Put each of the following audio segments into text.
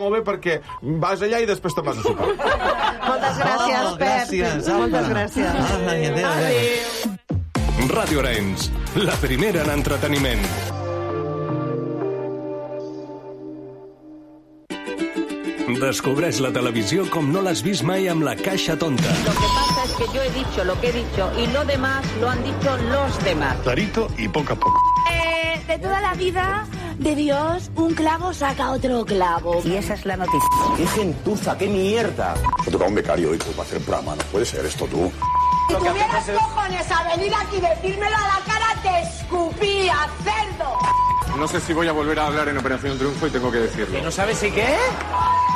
molt bé perquè vas allà i després te'n vas a sopar. Moltes gràcies, Oh, Pep. gràcies, Alba. Moltes gràcies. Adéu. Ràdio Arenys, la primera en entreteniment. Descobreix la televisió com no l'has vist mai amb la caixa tonta. Lo que pasa es que yo he dicho lo que he dicho y lo demás lo han dicho los demás. Clarito y poco a poco. Eh, de toda la vida de Dios, un clavo saca otro clavo. Y esa es la noticia. ¡Qué gentuza, qué mierda! Me toca un becario hoy para hacer programa. No puede ser esto tú. Si tuvieras cojones a venir aquí y decírmelo a la cara, te escupía, cerdo. No sé si voy a volver a hablar en Operación Triunfo y tengo que decirlo. ¿No sabes si qué?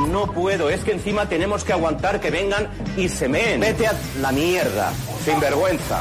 No puedo, es que encima tenemos que aguantar que vengan y se meen. Vete a la mierda, sin vergüenza.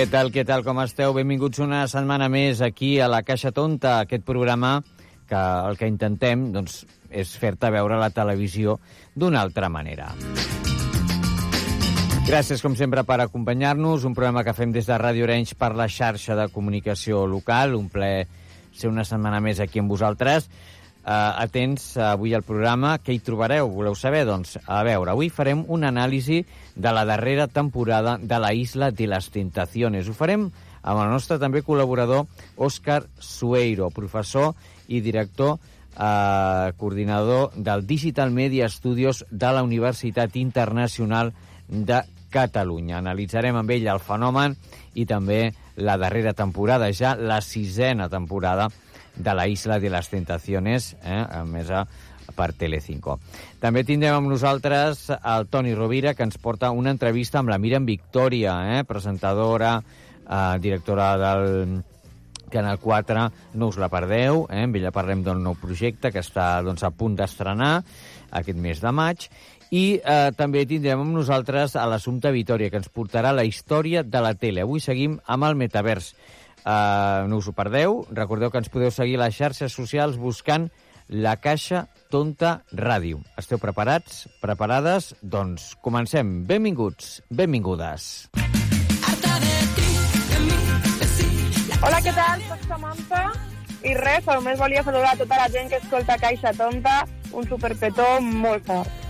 Què tal, què tal, com esteu? Benvinguts una setmana més aquí a la Caixa Tonta, aquest programa que el que intentem doncs, és fer-te veure la televisió d'una altra manera. Gràcies, com sempre, per acompanyar-nos. Un programa que fem des de Ràdio Orenys per la xarxa de comunicació local. Un ple ser una setmana més aquí amb vosaltres. Uh, atents uh, avui al programa. Què hi trobareu? Voleu saber? Doncs, a veure, avui farem una anàlisi de la darrera temporada de la Isla de les Tentaciones. Ho farem amb el nostre també col·laborador Òscar Sueiro, professor i director eh, coordinador del Digital Media Studios de la Universitat Internacional de Catalunya. Analitzarem amb ell el fenomen i també la darrera temporada, ja la sisena temporada de la Isla de les Tentaciones, eh, a més a per Telecinco. També tindrem amb nosaltres el Toni Rovira, que ens porta una entrevista amb la Miriam Victòria, eh, presentadora, eh, directora del Canal 4, no us la perdeu, eh? amb ella parlem d'un nou projecte que està doncs, a punt d'estrenar aquest mes de maig, i eh, també tindrem amb nosaltres a Vitoria, que ens portarà la història de la tele. Avui seguim amb el metavers. Eh, no us ho perdeu, recordeu que ens podeu seguir a les xarxes socials buscant la Caixa Tonta Ràdio. Esteu preparats? Preparades? Doncs comencem. Benvinguts, benvingudes. Hola, què tal? Soc Samantha. I res, només volia saludar a tota la gent que escolta Caixa Tonta. Un superpetó molt fort.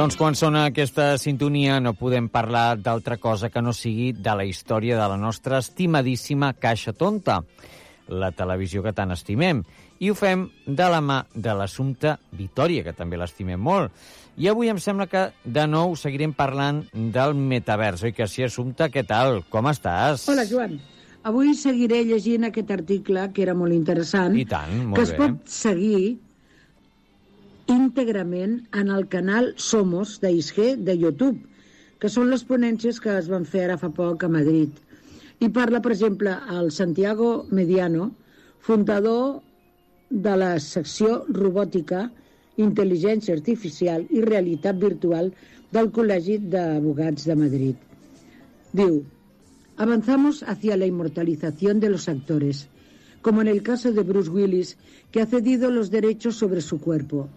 Doncs quan sona aquesta sintonia no podem parlar d'altra cosa que no sigui de la història de la nostra estimadíssima Caixa Tonta, la televisió que tant estimem. I ho fem de la mà de l'assumpte Vitoria, que també l'estimem molt. I avui em sembla que de nou seguirem parlant del metavers, oi que sí, Assumpte? Què tal? Com estàs? Hola, Joan. Avui seguiré llegint aquest article, que era molt interessant, I tant, molt que es bé. pot seguir íntegrament en el canal Somos d'Isge de YouTube, que són les ponències que es van fer ara fa poc a Madrid. I parla, per exemple, el Santiago Mediano, fundador de la secció robòtica, intel·ligència artificial i realitat virtual del Col·legi d'Abogats de Madrid. Diu, avanzamos hacia la inmortalización de los actores, como en el caso de Bruce Willis, que ha cedido los derechos sobre su cuerpo.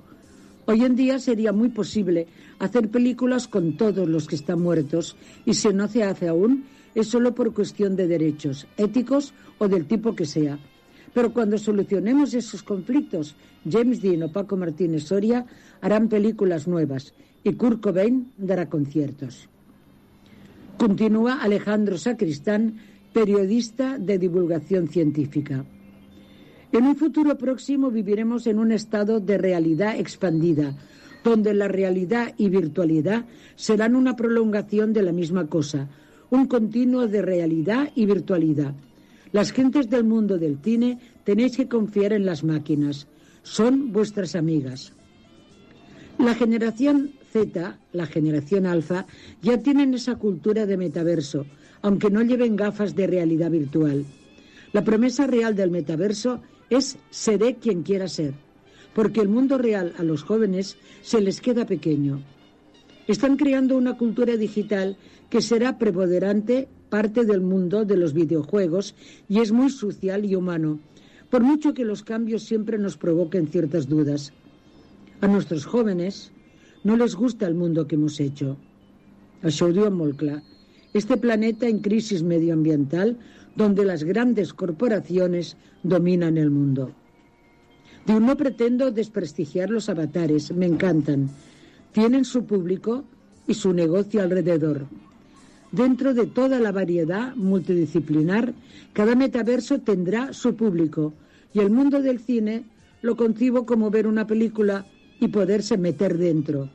Hoy en día sería muy posible hacer películas con todos los que están muertos y si no se hace aún es solo por cuestión de derechos, éticos o del tipo que sea. Pero cuando solucionemos esos conflictos, James Dean o Paco Martínez Soria harán películas nuevas y Kurt Cobain dará conciertos. Continúa Alejandro Sacristán, periodista de divulgación científica. En un futuro próximo viviremos en un estado de realidad expandida, donde la realidad y virtualidad serán una prolongación de la misma cosa, un continuo de realidad y virtualidad. Las gentes del mundo del cine tenéis que confiar en las máquinas, son vuestras amigas. La generación Z, la generación alfa, ya tienen esa cultura de metaverso, aunque no lleven gafas de realidad virtual. La promesa real del metaverso es seré quien quiera ser, porque el mundo real a los jóvenes se les queda pequeño. Están creando una cultura digital que será preponderante parte del mundo de los videojuegos y es muy social y humano, por mucho que los cambios siempre nos provoquen ciertas dudas. A nuestros jóvenes no les gusta el mundo que hemos hecho. Això ho. Este planeta en crisis medioambiental donde las grandes corporaciones dominan el mundo. Digo, no pretendo desprestigiar los avatares, me encantan. Tienen su público y su negocio alrededor. Dentro de toda la variedad multidisciplinar, cada metaverso tendrá su público y el mundo del cine lo concibo como ver una película y poderse meter dentro.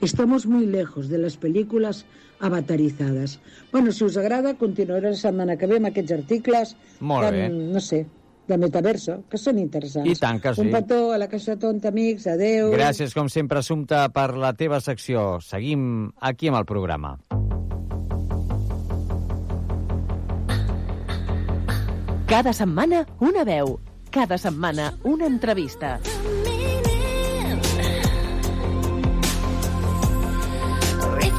Estamos muy lejos de las películas avataritzades. Bueno, si us agrada, continuaré la setmana que ve amb aquests articles Molt de, bé. no sé, de metaverso, que són interessants. I tant que sí. Un petó a la Caixa Tonta, amics, adeu. Gràcies, com sempre, Assumpta, per la teva secció. Seguim aquí amb el programa. Cada setmana, una veu. Cada setmana, una entrevista.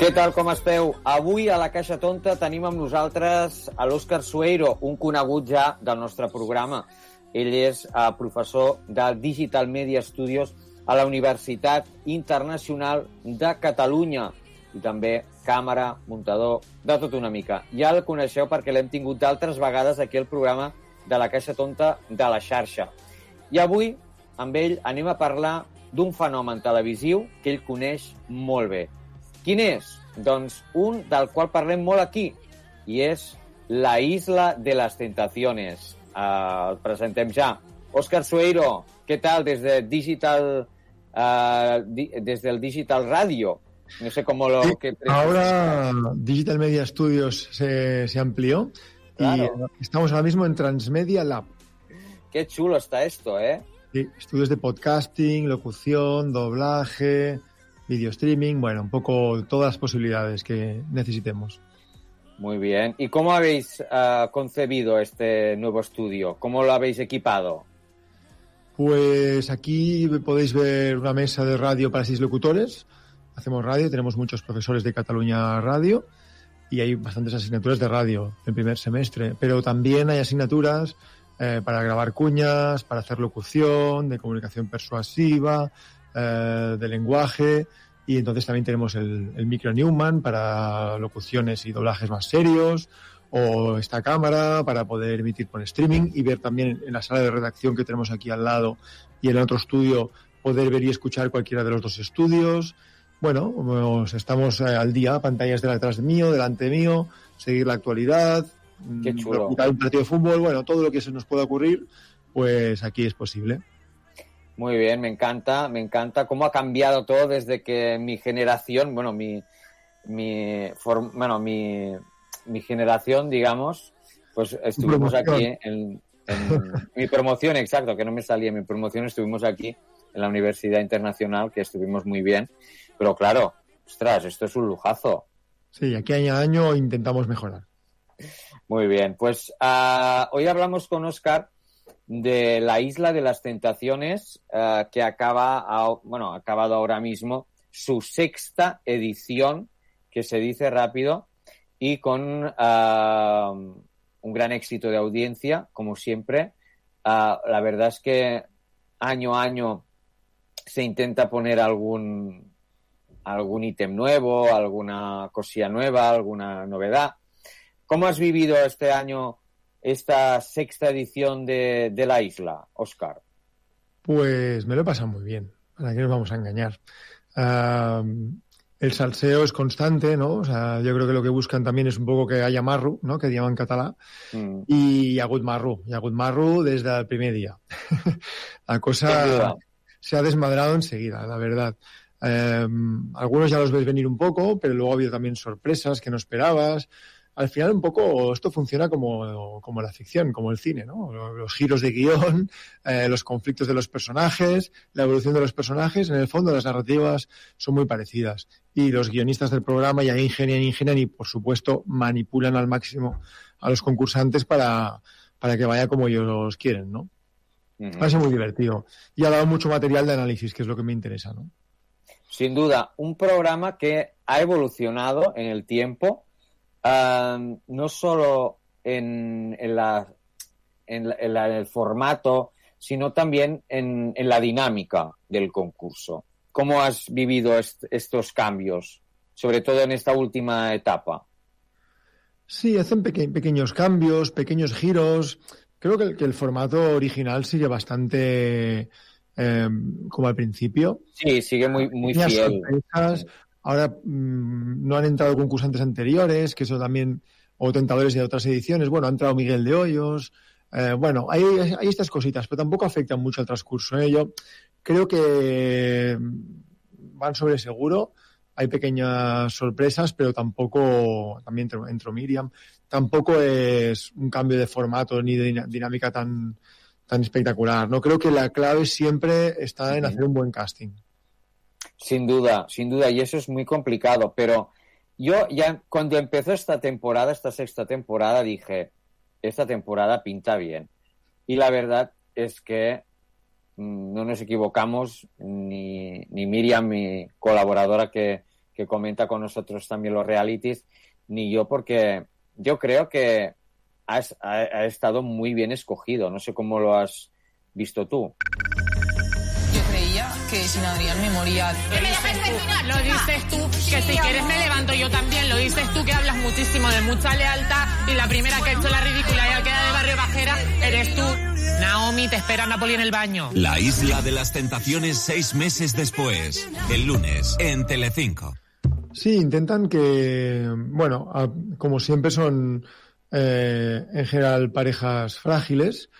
Què tal, com esteu? Avui a la Caixa Tonta tenim amb nosaltres a l'Òscar Sueiro, un conegut ja del nostre programa. Ell és eh, professor de Digital Media Studios a la Universitat Internacional de Catalunya i també càmera, muntador, de tot una mica. Ja el coneixeu perquè l'hem tingut d'altres vegades aquí al programa de la Caixa Tonta de la xarxa. I avui, amb ell, anem a parlar d'un fenomen televisiu que ell coneix molt bé. Quin és? Doncs un del qual parlem molt aquí, i és La Isla de las Tentaciones. Uh, el presentem ja. Òscar Sueiro, què tal des de Digital, uh, di des del Digital Radio? No sé cómo lo... Sí, que... ahora Digital Media Studios se, se amplió Claro. y estamos ahora mismo en Transmedia Lab. Qué chulo está esto, ¿eh? Sí, estudios de podcasting, locución, doblaje, video streaming, bueno, un poco todas las posibilidades que necesitemos. Muy bien. ¿Y cómo habéis uh, concebido este nuevo estudio? ¿Cómo lo habéis equipado? Pues aquí podéis ver una mesa de radio para seis locutores. Hacemos radio, tenemos muchos profesores de Cataluña Radio y hay bastantes asignaturas de radio en primer semestre, pero también hay asignaturas eh, para grabar cuñas, para hacer locución, de comunicación persuasiva, eh, de lenguaje y entonces también tenemos el, el micro Newman para locuciones y doblajes más serios o esta cámara para poder emitir por streaming y ver también en la sala de redacción que tenemos aquí al lado y en el otro estudio poder ver y escuchar cualquiera de los dos estudios. Bueno, pues estamos eh, al día, pantallas de detrás mío, delante mío, seguir la actualidad, Qué mm, chulo. un partido de fútbol, bueno, todo lo que se nos pueda ocurrir, pues aquí es posible. Muy bien, me encanta, me encanta cómo ha cambiado todo desde que mi generación, bueno, mi, bueno, mi, mi generación, digamos, pues estuvimos aquí en, en mi promoción, exacto, que no me salía mi promoción, estuvimos aquí en la Universidad Internacional, que estuvimos muy bien, pero claro, ostras, esto es un lujazo. Sí, aquí año a año intentamos mejorar. Muy bien, pues ah, hoy hablamos con Oscar de la Isla de las Tentaciones, ah, que acaba, a- bueno, ha acabado ahora mismo su sexta edición, que se dice rápido, y con ah, un gran éxito de audiencia, como siempre. Ah, la verdad es que año a año se intenta poner algún, algún ítem nuevo, alguna cosilla nueva, alguna novedad. ¿Cómo has vivido este año esta sexta edición de, de La Isla, Oscar? Pues me lo he pasado muy bien. ¿Para qué nos vamos a engañar? El salseo es constante, ¿no? O sea, yo creo que lo que buscan también es un poco que haya marro, ¿no? Que digan en catalán. Mm. Y Agut Marro. Y Agut Marro desde el primer día. la cosa se ha desmadrado enseguida, la verdad. Eh, algunos ya los ves venir un poco, pero luego ha habido también sorpresas que no esperabas. Al final, un poco, esto funciona como, como la ficción, como el cine, ¿no? Los giros de guion, eh, los conflictos de los personajes, la evolución de los personajes. En el fondo, las narrativas son muy parecidas. Y los guionistas del programa ya ingenian, ingenian y, por supuesto, manipulan al máximo a los concursantes para, para que vaya como ellos quieren, ¿no? Va a ser muy divertido. Y ha dado mucho material de análisis, que es lo que me interesa, ¿no? Sin duda, un programa que ha evolucionado en el tiempo, um, no solo en, en la, en, la- en la- en el formato, sino también en, en la dinámica del concurso. ¿Cómo has vivido est- estos cambios, sobre todo en esta última etapa? Sí, hacen peque- pequeños cambios, pequeños giros. Creo que el, que el formato original sigue bastante eh, como al principio. Sí, sigue muy, muy fiel. sorpresas. Ahora mm, no han entrado concursantes anteriores, que eso también, o tentadores de otras ediciones. Bueno, ha entrado Miguel de Hoyos. Eh, bueno, hay, hay estas cositas, pero tampoco afectan mucho al transcurso. ¿eh? Yo creo que van sobre seguro. Hay pequeñas sorpresas, pero tampoco, también entró, entró Miriam, tampoco es un cambio de formato ni de dinámica tan, tan espectacular. No creo que la clave siempre está en hacer un buen casting. Sin duda, sin duda, y eso es muy complicado, pero yo ya cuando empezó esta temporada, esta sexta temporada, dije, esta temporada pinta bien. Y la verdad es que mm, no nos equivocamos, ni, ni Miriam, mi colaboradora que, que comenta con nosotros también los realities, ni yo, porque yo creo que ha, es- ha- ha estado muy bien escogido. No sé cómo lo has visto tú. Que sin Adrián me moría. Que me dejes terminar, Lo dices tú, que si quieres me levanto yo también. Lo dices tú que hablas muchísimo de mucha lealtad y la primera que ha hecho la ridícula y ha quedado de barrio bajera eres tú. Naomi, te espera Napoli en el baño. La isla de las tentaciones seis meses después, el lunes, en Telecinco. Sí, intentan que, bueno, a- como siempre son eh, en general parejas frágiles,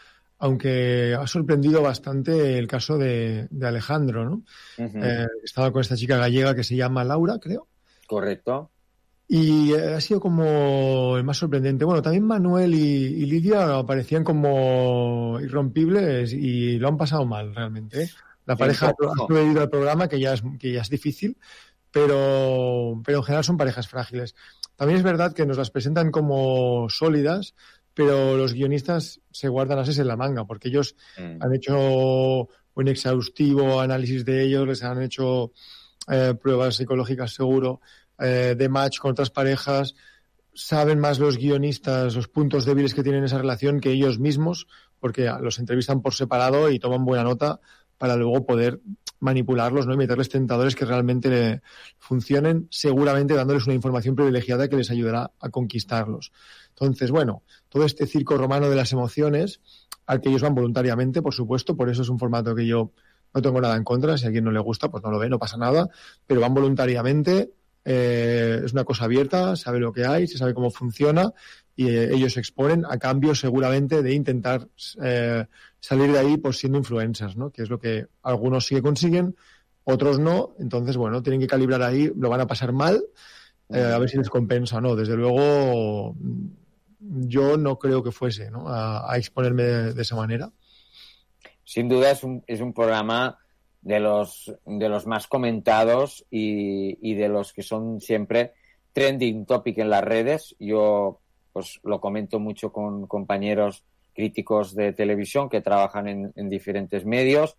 aunque ha sorprendido bastante el caso de, de Alejandro, ¿no? Eh, estaba con esta chica gallega que se llama Laura, creo. Correcto. Y eh, ha sido como el más sorprendente. Bueno, también Manuel y, y Lidia parecían como irrompibles y lo han pasado mal realmente. ¿eh? La pareja ha sobrevivido al programa, que ya es, que ya es difícil, pero, pero en general son parejas frágiles. También es verdad que nos las presentan como sólidas, pero los guionistas se guardan ases en la manga, porque ellos han hecho un exhaustivo análisis de ellos, les han hecho eh, pruebas psicológicas seguro, eh, de match con otras parejas, saben más los guionistas los puntos débiles que tienen esa relación que ellos mismos, porque los entrevistan por separado y toman buena nota para luego poder manipularlos ¿no? y meterles tentadores que realmente le funcionen, seguramente dándoles una información privilegiada que les ayudará a conquistarlos. Entonces, bueno, todo este circo romano de las emociones, al que ellos van voluntariamente, por supuesto, por eso es un formato que yo no tengo nada en contra, si a alguien no le gusta, pues no lo ve, no pasa nada, pero van voluntariamente, eh, es una cosa abierta, sabe lo que hay, se sabe cómo funciona y eh, ellos se exponen a cambio seguramente de intentar eh, salir de ahí pues siendo influencers, ¿no? Que es lo que algunos sí que consiguen, otros no, entonces bueno, tienen que calibrar ahí, lo van a pasar mal, eh, a ver si les compensa o no. Desde luego, yo no creo que fuese ¿no? a, a exponerme de, esa manera. Sin duda es un, es un programa de los, de los más comentados y, y de los que son siempre trending topic en las redes. Yo pues lo comento mucho con compañeros críticos de televisión que trabajan en, en diferentes medios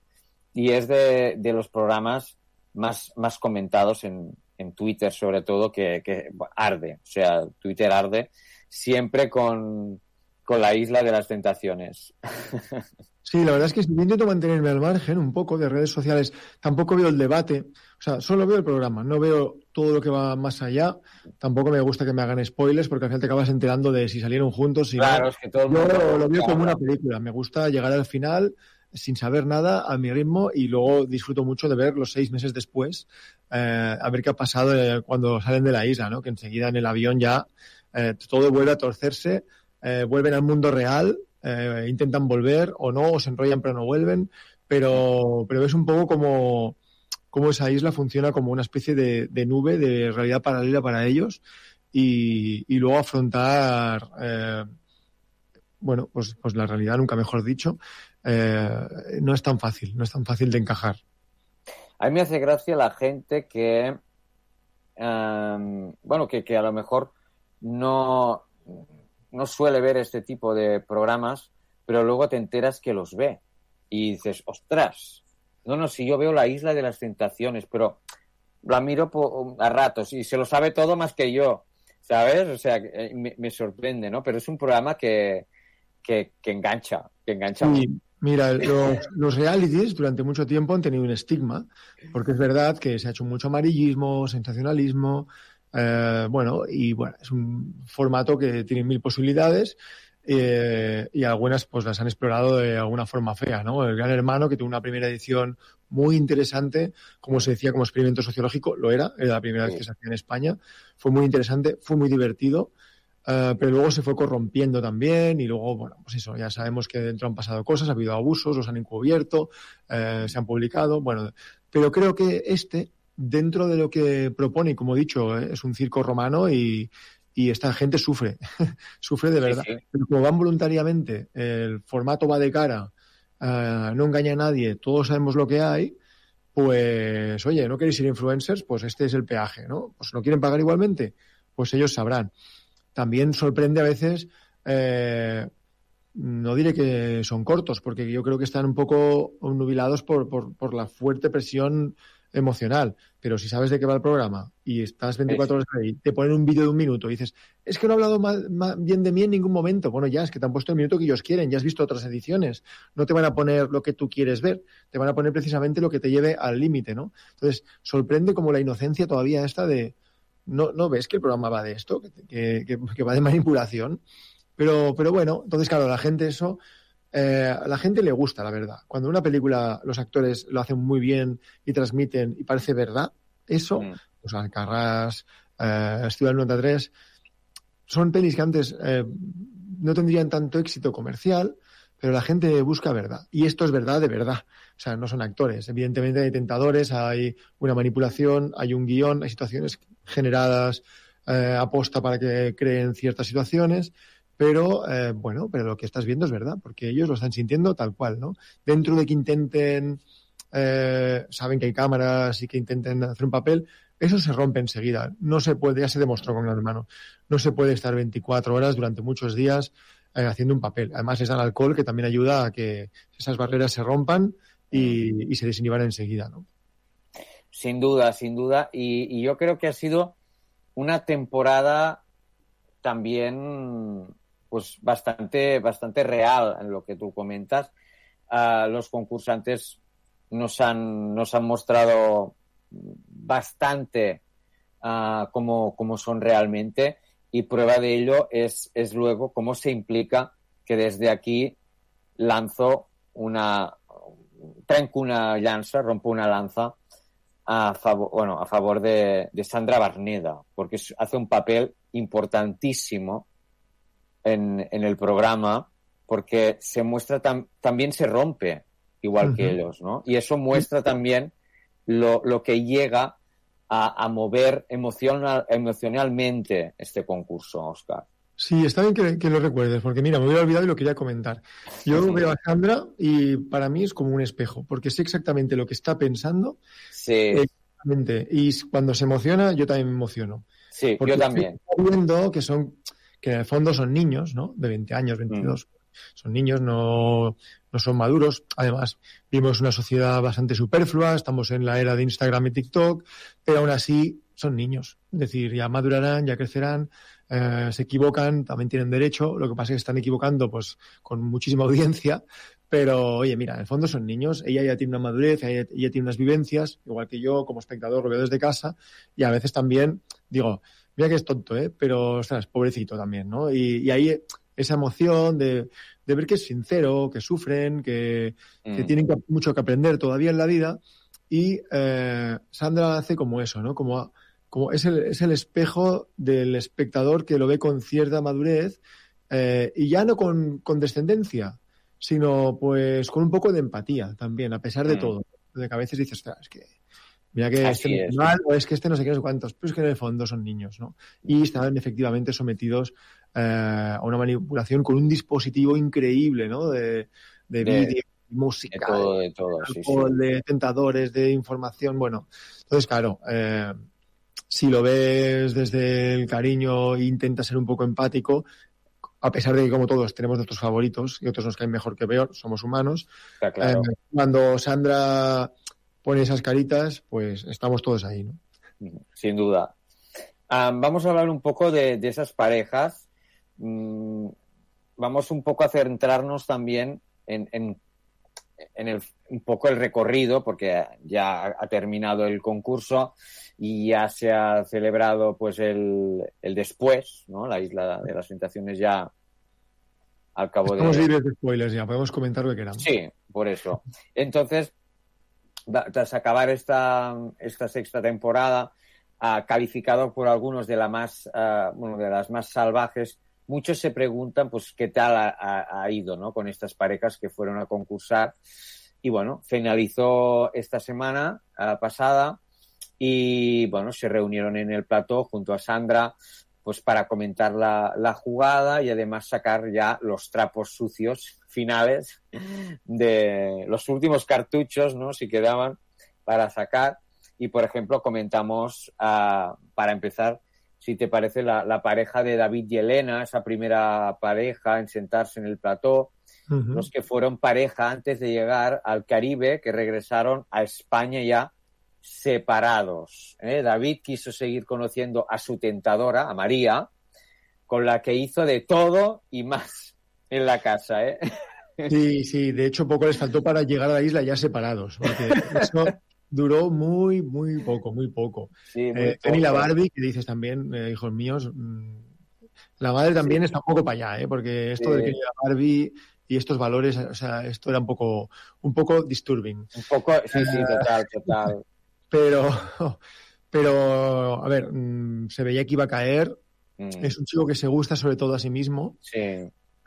y es de, de los programas más, más comentados en, en Twitter sobre todo, que, que arde. O sea, Twitter arde siempre con, con la isla de las tentaciones. Sí, la verdad es que yo intento mantenerme al margen un poco de redes sociales. Tampoco veo el debate, o sea, solo veo el programa, no veo todo lo que va más allá. Tampoco me gusta que me hagan spoilers porque al final te acabas enterando de si salieron juntos. Si Claro, no. es que todo el Yo mundo- lo veo como una película. Me gusta llegar al final sin saber nada a mi ritmo y luego disfruto mucho de ver los seis meses después eh, a ver qué ha pasado eh, cuando salen de la isla, ¿no? Que enseguida en el avión ya eh, todo vuelve a torcerse, eh, vuelven al mundo real, eh, intentan volver o no, o se enrollan pero no vuelven, pero, pero es un poco como, como esa isla funciona como una especie de, nube de realidad paralela para ellos y, luego afrontar, bueno, pues, pues la realidad, nunca mejor dicho, no es tan fácil, no es tan fácil de encajar. A mí me hace gracia la gente que, em, bueno, que, que a lo mejor no, no suele ver este tipo de programas, pero luego te enteras que los ve y dices, ostras, no, no, si yo veo la isla de las tentaciones, pero la miro a ratos y se lo sabe todo más que yo, ¿sabes? O sea, eh, me, me sorprende, ¿no? Pero es un programa que, que, que engancha, que engancha. Sí, mira, los, los realities durante mucho tiempo han tenido un estigma, porque es verdad que se ha hecho mucho amarillismo, sensacionalismo, eh, bueno, y bueno, es un formato que tiene mil posibilidades eh, y algunas pues las han explorado de alguna forma fea, ¿no? El Gran Hermano, que tuvo una primera edición muy interesante, como se decía, como experimento sociológico, lo era, era la primera vez que se hacía en España, fue muy interesante, fue muy divertido, eh, pero luego se fue corrompiendo también y luego, bueno, pues eso, ya sabemos que dentro han pasado cosas, ha habido abusos, los han encubierto, eh, se han publicado, bueno, pero creo que este, dentro de lo que propone, y como he dicho, eh, es un circo romano y, y esta gente sufre, sufre de verdad. Pero como van voluntariamente, el formato va de cara, eh, no engaña a nadie, todos sabemos lo que hay, pues, oye, ¿no queréis ser influencers? Pues este es el peaje, ¿no? Pues no quieren pagar igualmente, pues ellos sabrán. También sorprende a veces, eh, no diré que son cortos, porque yo creo que están un poco nubilados por, por, por la fuerte presión emocional. Pero si sabes de qué va el programa y estás 24 horas ahí, te ponen un vídeo de un minuto y dices, es que no he hablado mal- bien de mí en ningún momento. Bueno, ya es que te han puesto el minuto que ellos quieren, ya has visto otras ediciones. No te van a poner lo que tú quieres ver, te van a poner precisamente lo que te lleve al límite, ¿no? Entonces, sorprende como la inocencia todavía esta de, no, no ves que el programa va de esto, que- que- que va de manipulación. Pero, pero bueno, entonces, claro, la gente eso, eh, a la gente le gusta, la verdad. Cuando una película, los actores lo hacen muy bien y transmiten y parece verdad, eso, pues Alcarrás, eh, Estudio 93, son pelis que antes eh, no tendrían tanto éxito comercial, pero la gente busca verdad. Y esto es verdad de verdad. O sea, no son actores. Evidentemente hay tentadores, hay una manipulación, hay un guion, hay situaciones generadas eh, aposta para que creen ciertas situaciones. Pero eh, bueno, pero lo que estás viendo es verdad, porque ellos lo están sintiendo tal cual, ¿no? Dentro de que intenten, eh, saben que hay cámaras y que intenten hacer un papel, eso se rompe enseguida. No se puede, ya se demostró con Gran Hermano, no se puede estar 24 horas durante muchos días eh, haciendo un papel. Además les dan alcohol que también ayuda a que esas barreras se rompan y, se desinhiban enseguida, ¿no? Sin duda, sin duda. Y yo creo que ha sido una temporada también pues bastante, bastante real en lo que tú comentas. Ah, los concursantes nos han, nos han mostrado bastante ah, cómo, son realmente y prueba de ello es, es luego cómo se implica que desde aquí lanzo una trenco una llanza, rompo una lanza a favor, bueno, a favor de, de Sandra Barneda, porque hace un papel importantísimo en, en el programa, porque se muestra tam- también se rompe igual que ellos, ¿no? Y eso muestra también lo, lo que llega a, a mover emocional, emocionalmente este concurso, Oscar. Sí, está bien que, que lo recuerdes, porque mira, me hubiera olvidado y lo quería comentar. Yo veo a Sandra y para mí es como un espejo, porque sé exactamente lo que está pensando. Sí. Exactamente. Y cuando se emociona, yo también me emociono. Sí, Porque yo también. estoy viendo que son, que en el fondo son niños, ¿no? De 20 años, 22. Son niños, no, no son maduros. Además, vivimos una sociedad bastante superflua, estamos en la era de Instagram y TikTok, pero aún así son niños. Es decir, ya madurarán, ya crecerán, eh, se equivocan, también tienen derecho. Lo que pasa es que están equivocando pues con muchísima audiencia. Pero, oye, mira, en el fondo son niños. Ella ya tiene una madurez, ella, ella tiene unas vivencias, igual que yo como espectador lo veo desde casa. Y a veces también digo, mira que es tonto, ¿eh? Pero, ostras, pobrecito también, ¿no? Y, y ahí esa emoción de, de ver que es sincero, que sufren, que, que Mm. tienen que- mucho que aprender todavía en la vida. Y eh, Sandra hace como eso, ¿no? Como, como es, el, es el espejo del espectador que lo ve con cierta madurez eh, y ya no con, con descendencia, sino pues con un poco de empatía también, a pesar de Mm. todo. De que a veces dices, "Ostras, es que mira que Así este es. mal o es que este no sé qué, no sé cuántos, pero es que en el fondo son niños, ¿no? Y están efectivamente sometidos eh, a una manipulación con un dispositivo increíble, ¿no? De, de De- vídeo, música, de todo, de todo, sí, alcohol, de tentadores, de información, bueno. Entonces, claro, eh, si lo ves desde el cariño e intentas ser un poco empático, a pesar de que como todos tenemos nuestros favoritos y otros nos caen mejor que peor, somos humanos, Está claro. eh, cuando Sandra pone esas caritas, pues estamos todos ahí, ¿no? sin duda. Vamos a hablar un poco de, de esas parejas. Mm, vamos un poco a centrarnos también en, en- en el, un poco el recorrido, porque ya ha- terminado el concurso y ya se ha celebrado pues el, el después, ¿no? La isla de las tentaciones ya al cabo Estamos de... libres de spoilers ya, podemos comentar lo que queramos. Sí, por eso. Entonces, tras acabar esta, esta sexta temporada, ah, calificado por algunos de, la más, ah, bueno, de las más salvajes, muchos se preguntan pues qué tal ha, ido ¿no? con estas parejas que fueron a concursar. Y bueno, finalizó esta semana ah, pasada y bueno, se reunieron en el plató junto a Sandra pues para comentar la, la jugada y además sacar ya los trapos sucios finales de los últimos cartuchos, ¿no? Si quedaban para sacar. Y, por ejemplo, comentamos, ah, para empezar, si te parece, la, la pareja de David y Elena, esa primera pareja en sentarse en el plató, los que fueron pareja antes de llegar al Caribe, que regresaron a España ya separados. ¿eh? David quiso seguir conociendo a su tentadora, a María, con la que hizo de todo y más en la casa. ¿eh? Sí, sí, de hecho poco les faltó para llegar a la isla ya separados, porque eso duró muy, muy poco, muy poco. Sí, muy Eh, la. Barbie, que dices también, eh, hijos míos, mm, la madre también está un poco para allá, ¿eh? porque esto de Sí. Y la Barbie y estos valores, o sea, esto era un poco, un poco disturbing. Un poco, sí, sí, Eh, total, total. Pero, pero, a ver, mm, se veía que iba a caer. Mm, Es un chico que se gusta sobre todo a sí mismo. sí,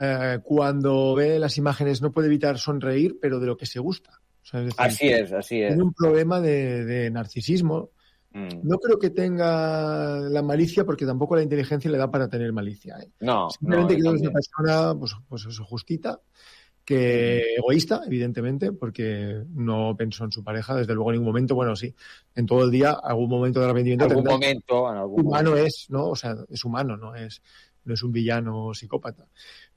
Eh, cuando ve las imágenes no puede evitar sonreír, pero de lo que se gusta. O sea, es decir, así es, así es. Tiene un problema de, de narcisismo. Mm, No creo que tenga la malicia, porque tampoco la inteligencia le da para tener malicia. ¿eh? No, Simplemente no, creo que es una persona, pues, pues eso, justita, que egoísta, evidentemente, porque no pensó en su pareja desde luego en ningún momento. Bueno, sí, en todo el día, algún momento de arrepentimiento algún tendrá. momento, en algún humano momento. es, ¿no? O sea, es humano, no es, no es un villano psicópata.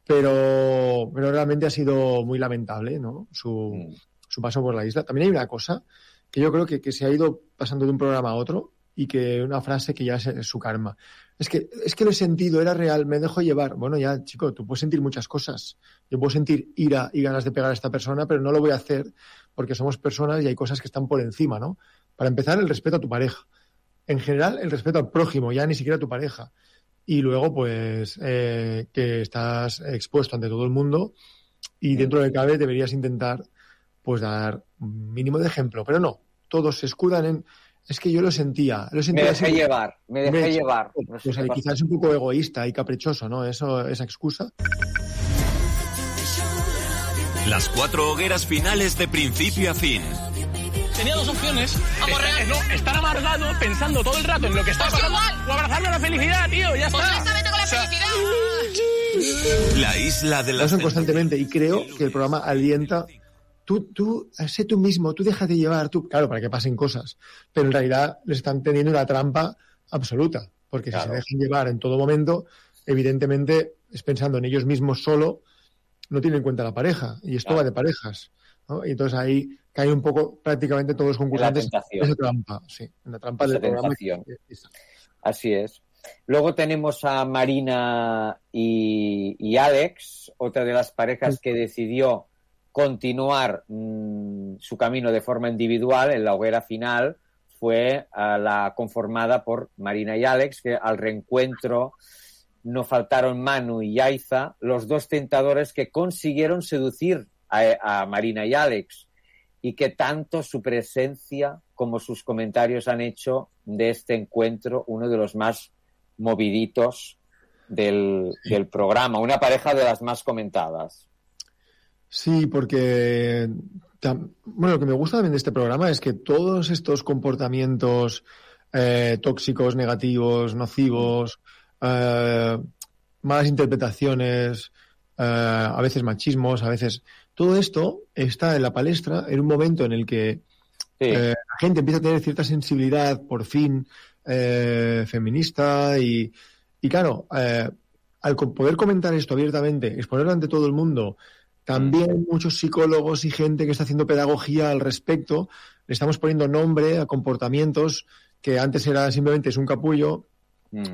Pero, pero realmente ha sido muy lamentable, ¿no? Su, Mm. su paso por la isla. También hay una cosa que yo creo que, que se ha ido pasando de un programa a otro y que una frase que ya es, es su karma. Es que, es que lo he sentido, era real, me dejo llevar. Bueno, ya, chico, tú puedes sentir muchas cosas. Yo puedo sentir ira y ganas de pegar a esta persona, pero no lo voy a hacer porque somos personas y hay cosas que están por encima, ¿no? Para empezar, el respeto a tu pareja. En general, el respeto al prójimo, ya ni siquiera a tu pareja. Y luego, pues, eh, que estás expuesto ante todo el mundo y dentro de cabe deberías intentar, pues, dar un mínimo de ejemplo. Pero no, todos se escudan en... Es que yo lo sentía, lo Me sentía dejé así. llevar, me dejé ¿Ves? llevar. No sé Pues qué ahí pasó. quizás es un poco egoísta y caprichoso, ¿no? Eso, esa excusa. Las cuatro hogueras finales de principio a fin. Tenía dos opciones. Eh, no, estar amargado pensando todo el rato en lo que está pasando o abrazarme a la felicidad, tío, ya está. Con la felicidad. La isla de Lo las hacen constantemente y creo que el programa alienta. Tú, tú, sé tú mismo, tú déjate llevar, tú, claro, para que pasen cosas. Pero en realidad les están teniendo una trampa absoluta. Porque si se dejan llevar en todo momento, evidentemente es pensando en ellos mismos solo, no tienen en cuenta la pareja. Y esto Claro. va de parejas. ¿no? Y entonces ahí caen un poco prácticamente todos los concursantes en tentación. esa trampa, sí, en la trampa del programa. tentación. Así es. Luego tenemos a Marina y, y Alex, otra de las parejas que decidió continuar mm, su camino de forma individual en la hoguera final fue a la conformada por Marina y Alex, que al reencuentro no faltaron Manu y Yaiza, los dos tentadores que consiguieron seducir a, Marina y Alex y que tanto su presencia como sus comentarios han hecho de este encuentro uno de los más moviditos del programa, una pareja de las más comentadas. Sí, porque tam- bueno, lo que me gusta también de este programa es que todos estos comportamientos eh, tóxicos, negativos, nocivos, eh, malas interpretaciones, eh, a veces machismos, a veces todo esto está en la palestra en un momento en el que eh, la gente empieza a tener cierta sensibilidad, por fin, eh, feminista y, y claro, eh, al poder comentar esto abiertamente, exponerlo ante todo el mundo, también muchos psicólogos y gente que está haciendo pedagogía al respecto, le estamos poniendo nombre a comportamientos que antes era simplemente es un capullo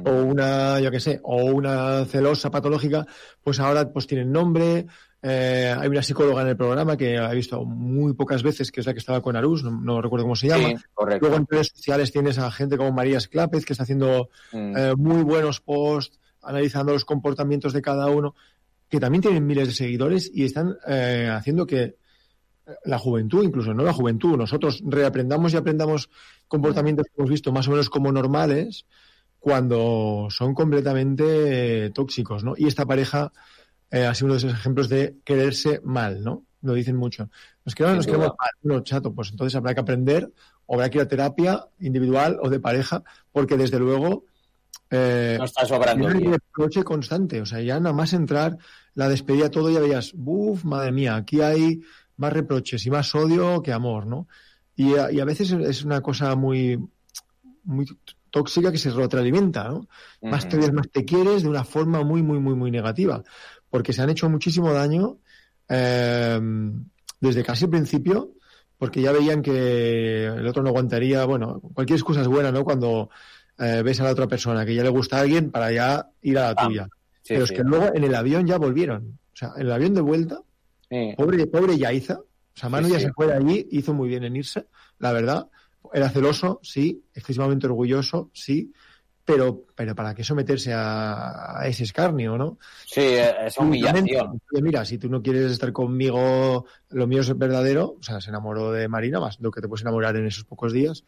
o una, yo qué sé, o una celosa patológica, pues ahora pues tienen nombre. Eh, hay una psicóloga en el programa que he visto muy pocas veces, que es la que estaba con Arús, no, no recuerdo cómo se llama. Sí, correcto. Luego en redes sociales tienes a gente como María Esclápez, que está haciendo Mm. eh, muy buenos posts, analizando los comportamientos de cada uno, que también tienen miles de seguidores y están eh, haciendo que la juventud, incluso no la juventud, nosotros reaprendamos y aprendamos comportamientos que hemos visto más o menos como normales cuando son completamente eh, tóxicos, ¿no? Y esta pareja eh, ha sido uno de esos ejemplos de quererse mal, ¿no? Lo dicen mucho. Nos queremos, nos queremos mal, no, chato, pues entonces habrá que aprender, o habrá que ir a terapia individual o de pareja, porque desde luego eh, No está sobrando un bien. reproche constante, o sea, ya nada más entrar, la despedida todo, ya veías, uff, madre mía, aquí hay más reproches y más odio que amor, ¿no? Y a, y a veces es una cosa muy, muy tóxica que se retroalimenta, ¿no? Más te más te quieres de una forma muy, muy, muy, muy negativa. Porque se han hecho muchísimo daño eh, desde casi el principio, porque ya veían que el otro no aguantaría, bueno, cualquier excusa es buena, ¿no? Cuando eh, ves a la otra persona que ya le gusta a alguien para ya ir a la Ah, tuya. sí, Pero sí. es que luego en el avión ya volvieron. O sea, en el avión de vuelta, Sí. pobre, pobre Yaiza. O sea, Manu ya se fue de allí, hizo muy bien en irse, la verdad. Era celoso, sí, excesivamente orgulloso, sí, pero, pero ¿para qué someterse a, a ese escarnio, no? Sí, esa humillación. Mira, si tú no quieres estar conmigo, lo mío es verdadero. O sea, se enamoró de Marina más lo que te puedes enamorar en esos pocos días.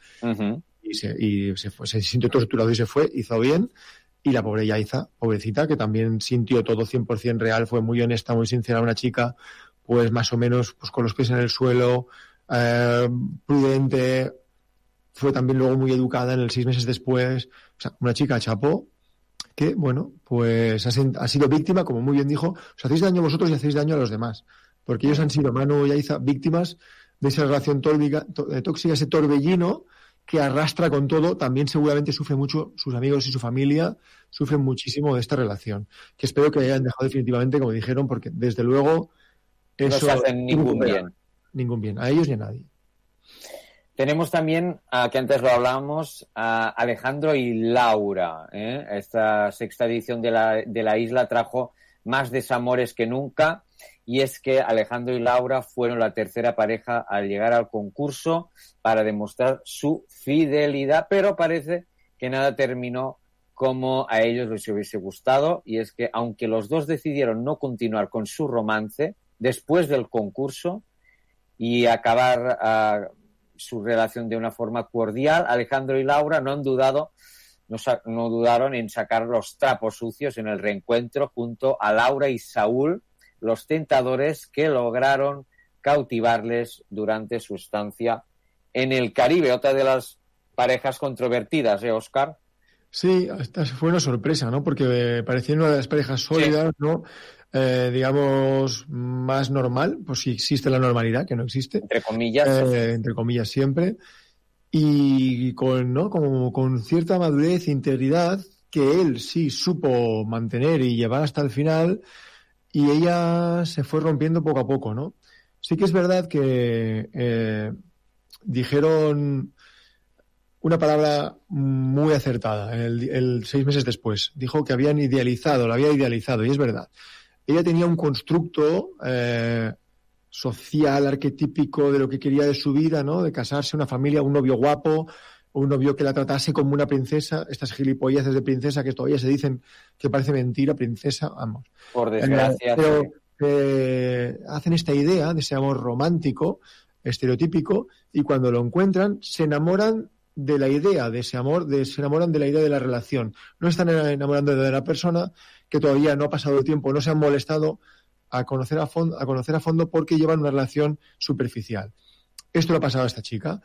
Y se, y se fue, sintió torturado y se fue, hizo bien. Y la pobre Yaiza, pobrecita, que también sintió todo 100% real, fue muy honesta, muy sincera, una chica, pues más o menos pues con los pies en el suelo, eh, prudente, fue también luego muy educada en el seis meses después. O sea, una chica chapó que, bueno, pues ha sido víctima, como muy bien dijo, os hacéis daño vosotros y hacéis daño a los demás. Porque ellos han sido, Manu y Aiza, víctimas de esa relación tórbica- tó- eh, tóxica, ese torbellino que arrastra con todo. También seguramente sufre mucho sus amigos y su familia, sufren muchísimo de esta relación. Que espero que hayan dejado definitivamente, como dijeron, porque desde luego No eso se hacen ningún bien. Ningún bien, a ellos ni a nadie. Tenemos también, ah, que antes lo hablábamos, a Alejandro y Laura. ¿eh? Esta sexta edición de la, de la isla trajo más desamores que nunca. Y es que Alejandro y Laura fueron la tercera pareja al llegar al concurso para demostrar su fidelidad, pero parece que nada terminó como a ellos les hubiese gustado. Y es que aunque los dos decidieron no continuar con su romance después del concurso y acabar ah, su relación de una forma cordial, Alejandro y Laura no han dudado, no, no dudaron en sacar los trapos sucios en el reencuentro junto a Laura y Saúl, los tentadores que lograron cautivarles durante su estancia en el Caribe, otra de las parejas controvertidas, ¿eh, Oscar? Sí, esta fue una sorpresa, ¿no? Porque eh, parecía una de las parejas sólidas, ¿no? Eh, digamos, más normal, pues si existe la normalidad, que no existe. Entre comillas. Eh, entre comillas siempre. Y con, ¿no? Como con cierta madurez e integridad que él sí supo mantener y llevar hasta el final y ella se fue rompiendo poco a poco, ¿no? Sí que es verdad que eh, dijeron una palabra muy acertada el, el seis meses después. Dijo que habían idealizado, la había idealizado, y es verdad. Ella tenía un constructo eh, social, arquetípico de lo que quería de su vida, ¿no? De casarse, una familia, un novio guapo, un novio que la tratase como una princesa, estas gilipolleces de princesa que todavía se dicen que parece mentira, princesa, vamos. Por desgracia. Eh, pero, sí. eh, hacen esta idea de ese amor romántico, estereotípico, y cuando lo encuentran, se enamoran de la idea de ese amor, de, se enamoran de la idea de la relación. No están enamorando de la persona que todavía no ha pasado el tiempo, no se han molestado a conocer a fondo, a conocer a fondo porque llevan una relación superficial. Esto le ha pasado a esta chica.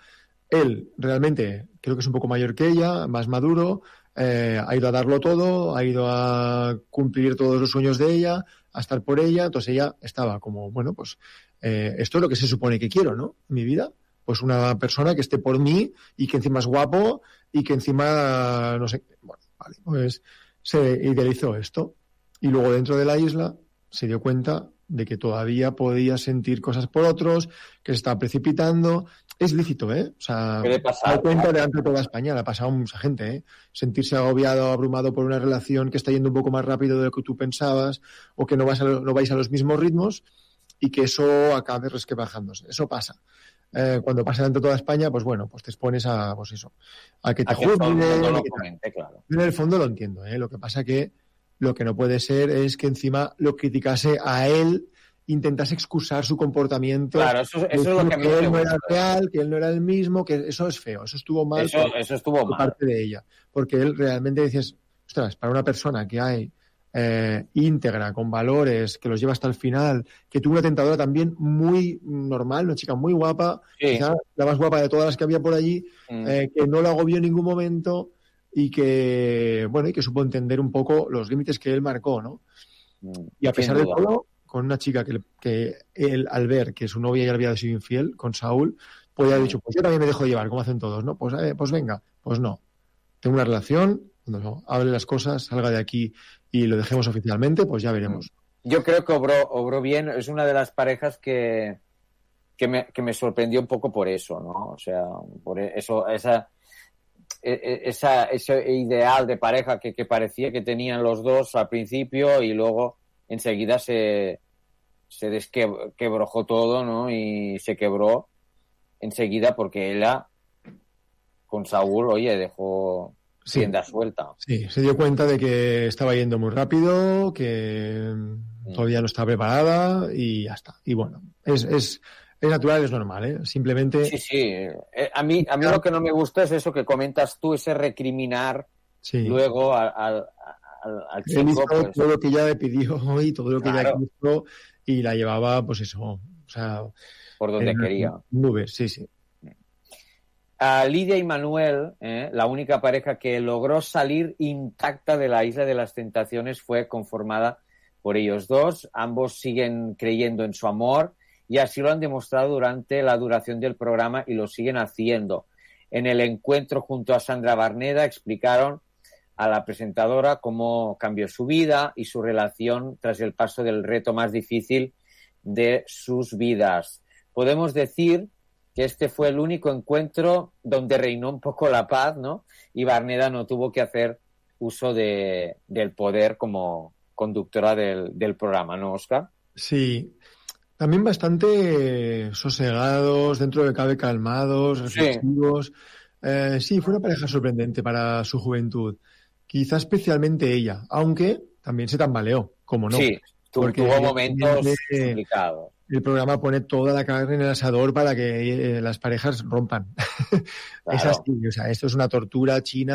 Él realmente creo que es un poco mayor que ella, más maduro, eh, ha ido a darlo todo, ha ido a cumplir todos los sueños de ella, a estar por ella, entonces ella estaba como, bueno, pues eh, esto es lo que se supone que quiero, ¿no? Mi vida, pues una persona que esté por mí y que encima es guapo y que encima, no sé, bueno, vale, pues se idealizó esto. Y luego dentro de la isla se dio cuenta de que todavía podía sentir cosas por otros, que se estaba precipitando. Es lícito, ¿eh? O sea, Puede pasar, da cuenta delante de toda España, le ha pasado a mucha gente, ¿eh? Sentirse agobiado, abrumado por una relación que está yendo un poco más rápido de lo que tú pensabas o que no, vas a, no vais a los mismos ritmos y que eso acabe resquebrajándose. Eso pasa. Eh, cuando pasa delante de toda España, pues bueno, pues te expones a, pues eso, a que te juzguen, claro. En el fondo lo entiendo, ¿eh? Lo que pasa que lo que no puede ser es que encima lo criticase a él, intentase excusar su comportamiento. Claro, eso- eso es lo que a mí que no él no era real, que él no era el mismo, que eso es feo, eso estuvo mal. Eso- por- eso estuvo por mal. parte de ella. Porque él realmente dices, ostras, para una persona que hay eh, íntegra, con valores, que los lleva hasta el final, que tuvo una tentadora también muy normal, una chica muy guapa, Sí. quizá la más guapa de todas las que había por allí, Mm. eh, que no la agobió en ningún momento y que, bueno, y que supo entender un poco los límites que él marcó, ¿no? Y a Mm. Pesar de todo, con una chica que, que él, al ver que su novia ya le había sido infiel, con Saúl, pues ya ha dicho, pues yo también me dejo llevar, como hacen todos, ¿no? Pues, eh, pues venga, pues no. Tengo una relación, cuando hable las cosas, salga de aquí y lo dejemos oficialmente, pues ya veremos. Yo creo que obró, obró bien. Es una de las parejas que, que, me, que me sorprendió un poco por eso, ¿no? O sea, por eso, esa, e- e- esa, ese ideal de pareja que, que parecía que tenían los dos al principio y luego enseguida se, se desquebrojó todo, ¿no? Y se quebró enseguida porque ella con Saúl, oye, dejó Sí. tienda suelta. Sí, se dio cuenta de que estaba yendo muy rápido, que mm, todavía no estaba preparada y ya está. Y bueno, es, es, es natural, es normal, ¿eh? Simplemente... Sí, sí. Eh, a, mí, a mí lo que no me gusta es eso que comentas tú, ese recriminar Sí. luego al, al, al- chico. Pues, todo lo que ella le pidió y todo lo que ella Claro. quiso y la llevaba, pues eso, o sea... Por donde quería. Nubes, sí, sí. a Lidia y Manuel, eh, la única pareja que logró salir intacta de la isla de las tentaciones fue conformada por ellos dos. Ambos siguen creyendo en su amor y así lo han demostrado durante la duración del programa y lo siguen haciendo. En el encuentro junto a Sandra Barneda explicaron a la presentadora cómo cambió su vida y su relación tras el paso del reto más difícil de sus vidas. Podemos decir que este fue el único encuentro donde reinó un poco la paz, ¿no? Y Barneda no tuvo que hacer uso de, del poder como conductora del, del programa, ¿no, Oscar? Sí. También bastante sosegados, dentro de cabe calmados, reflexivos. Eh, sí, fue una pareja sorprendente para su juventud. Quizá especialmente ella, aunque también se tambaleó, como no. Sí, Porque tuvo momentos complicados. El programa pone toda la carne en el asador para que eh, las parejas rompan. Es Claro. así, o sea, esto es una tortura china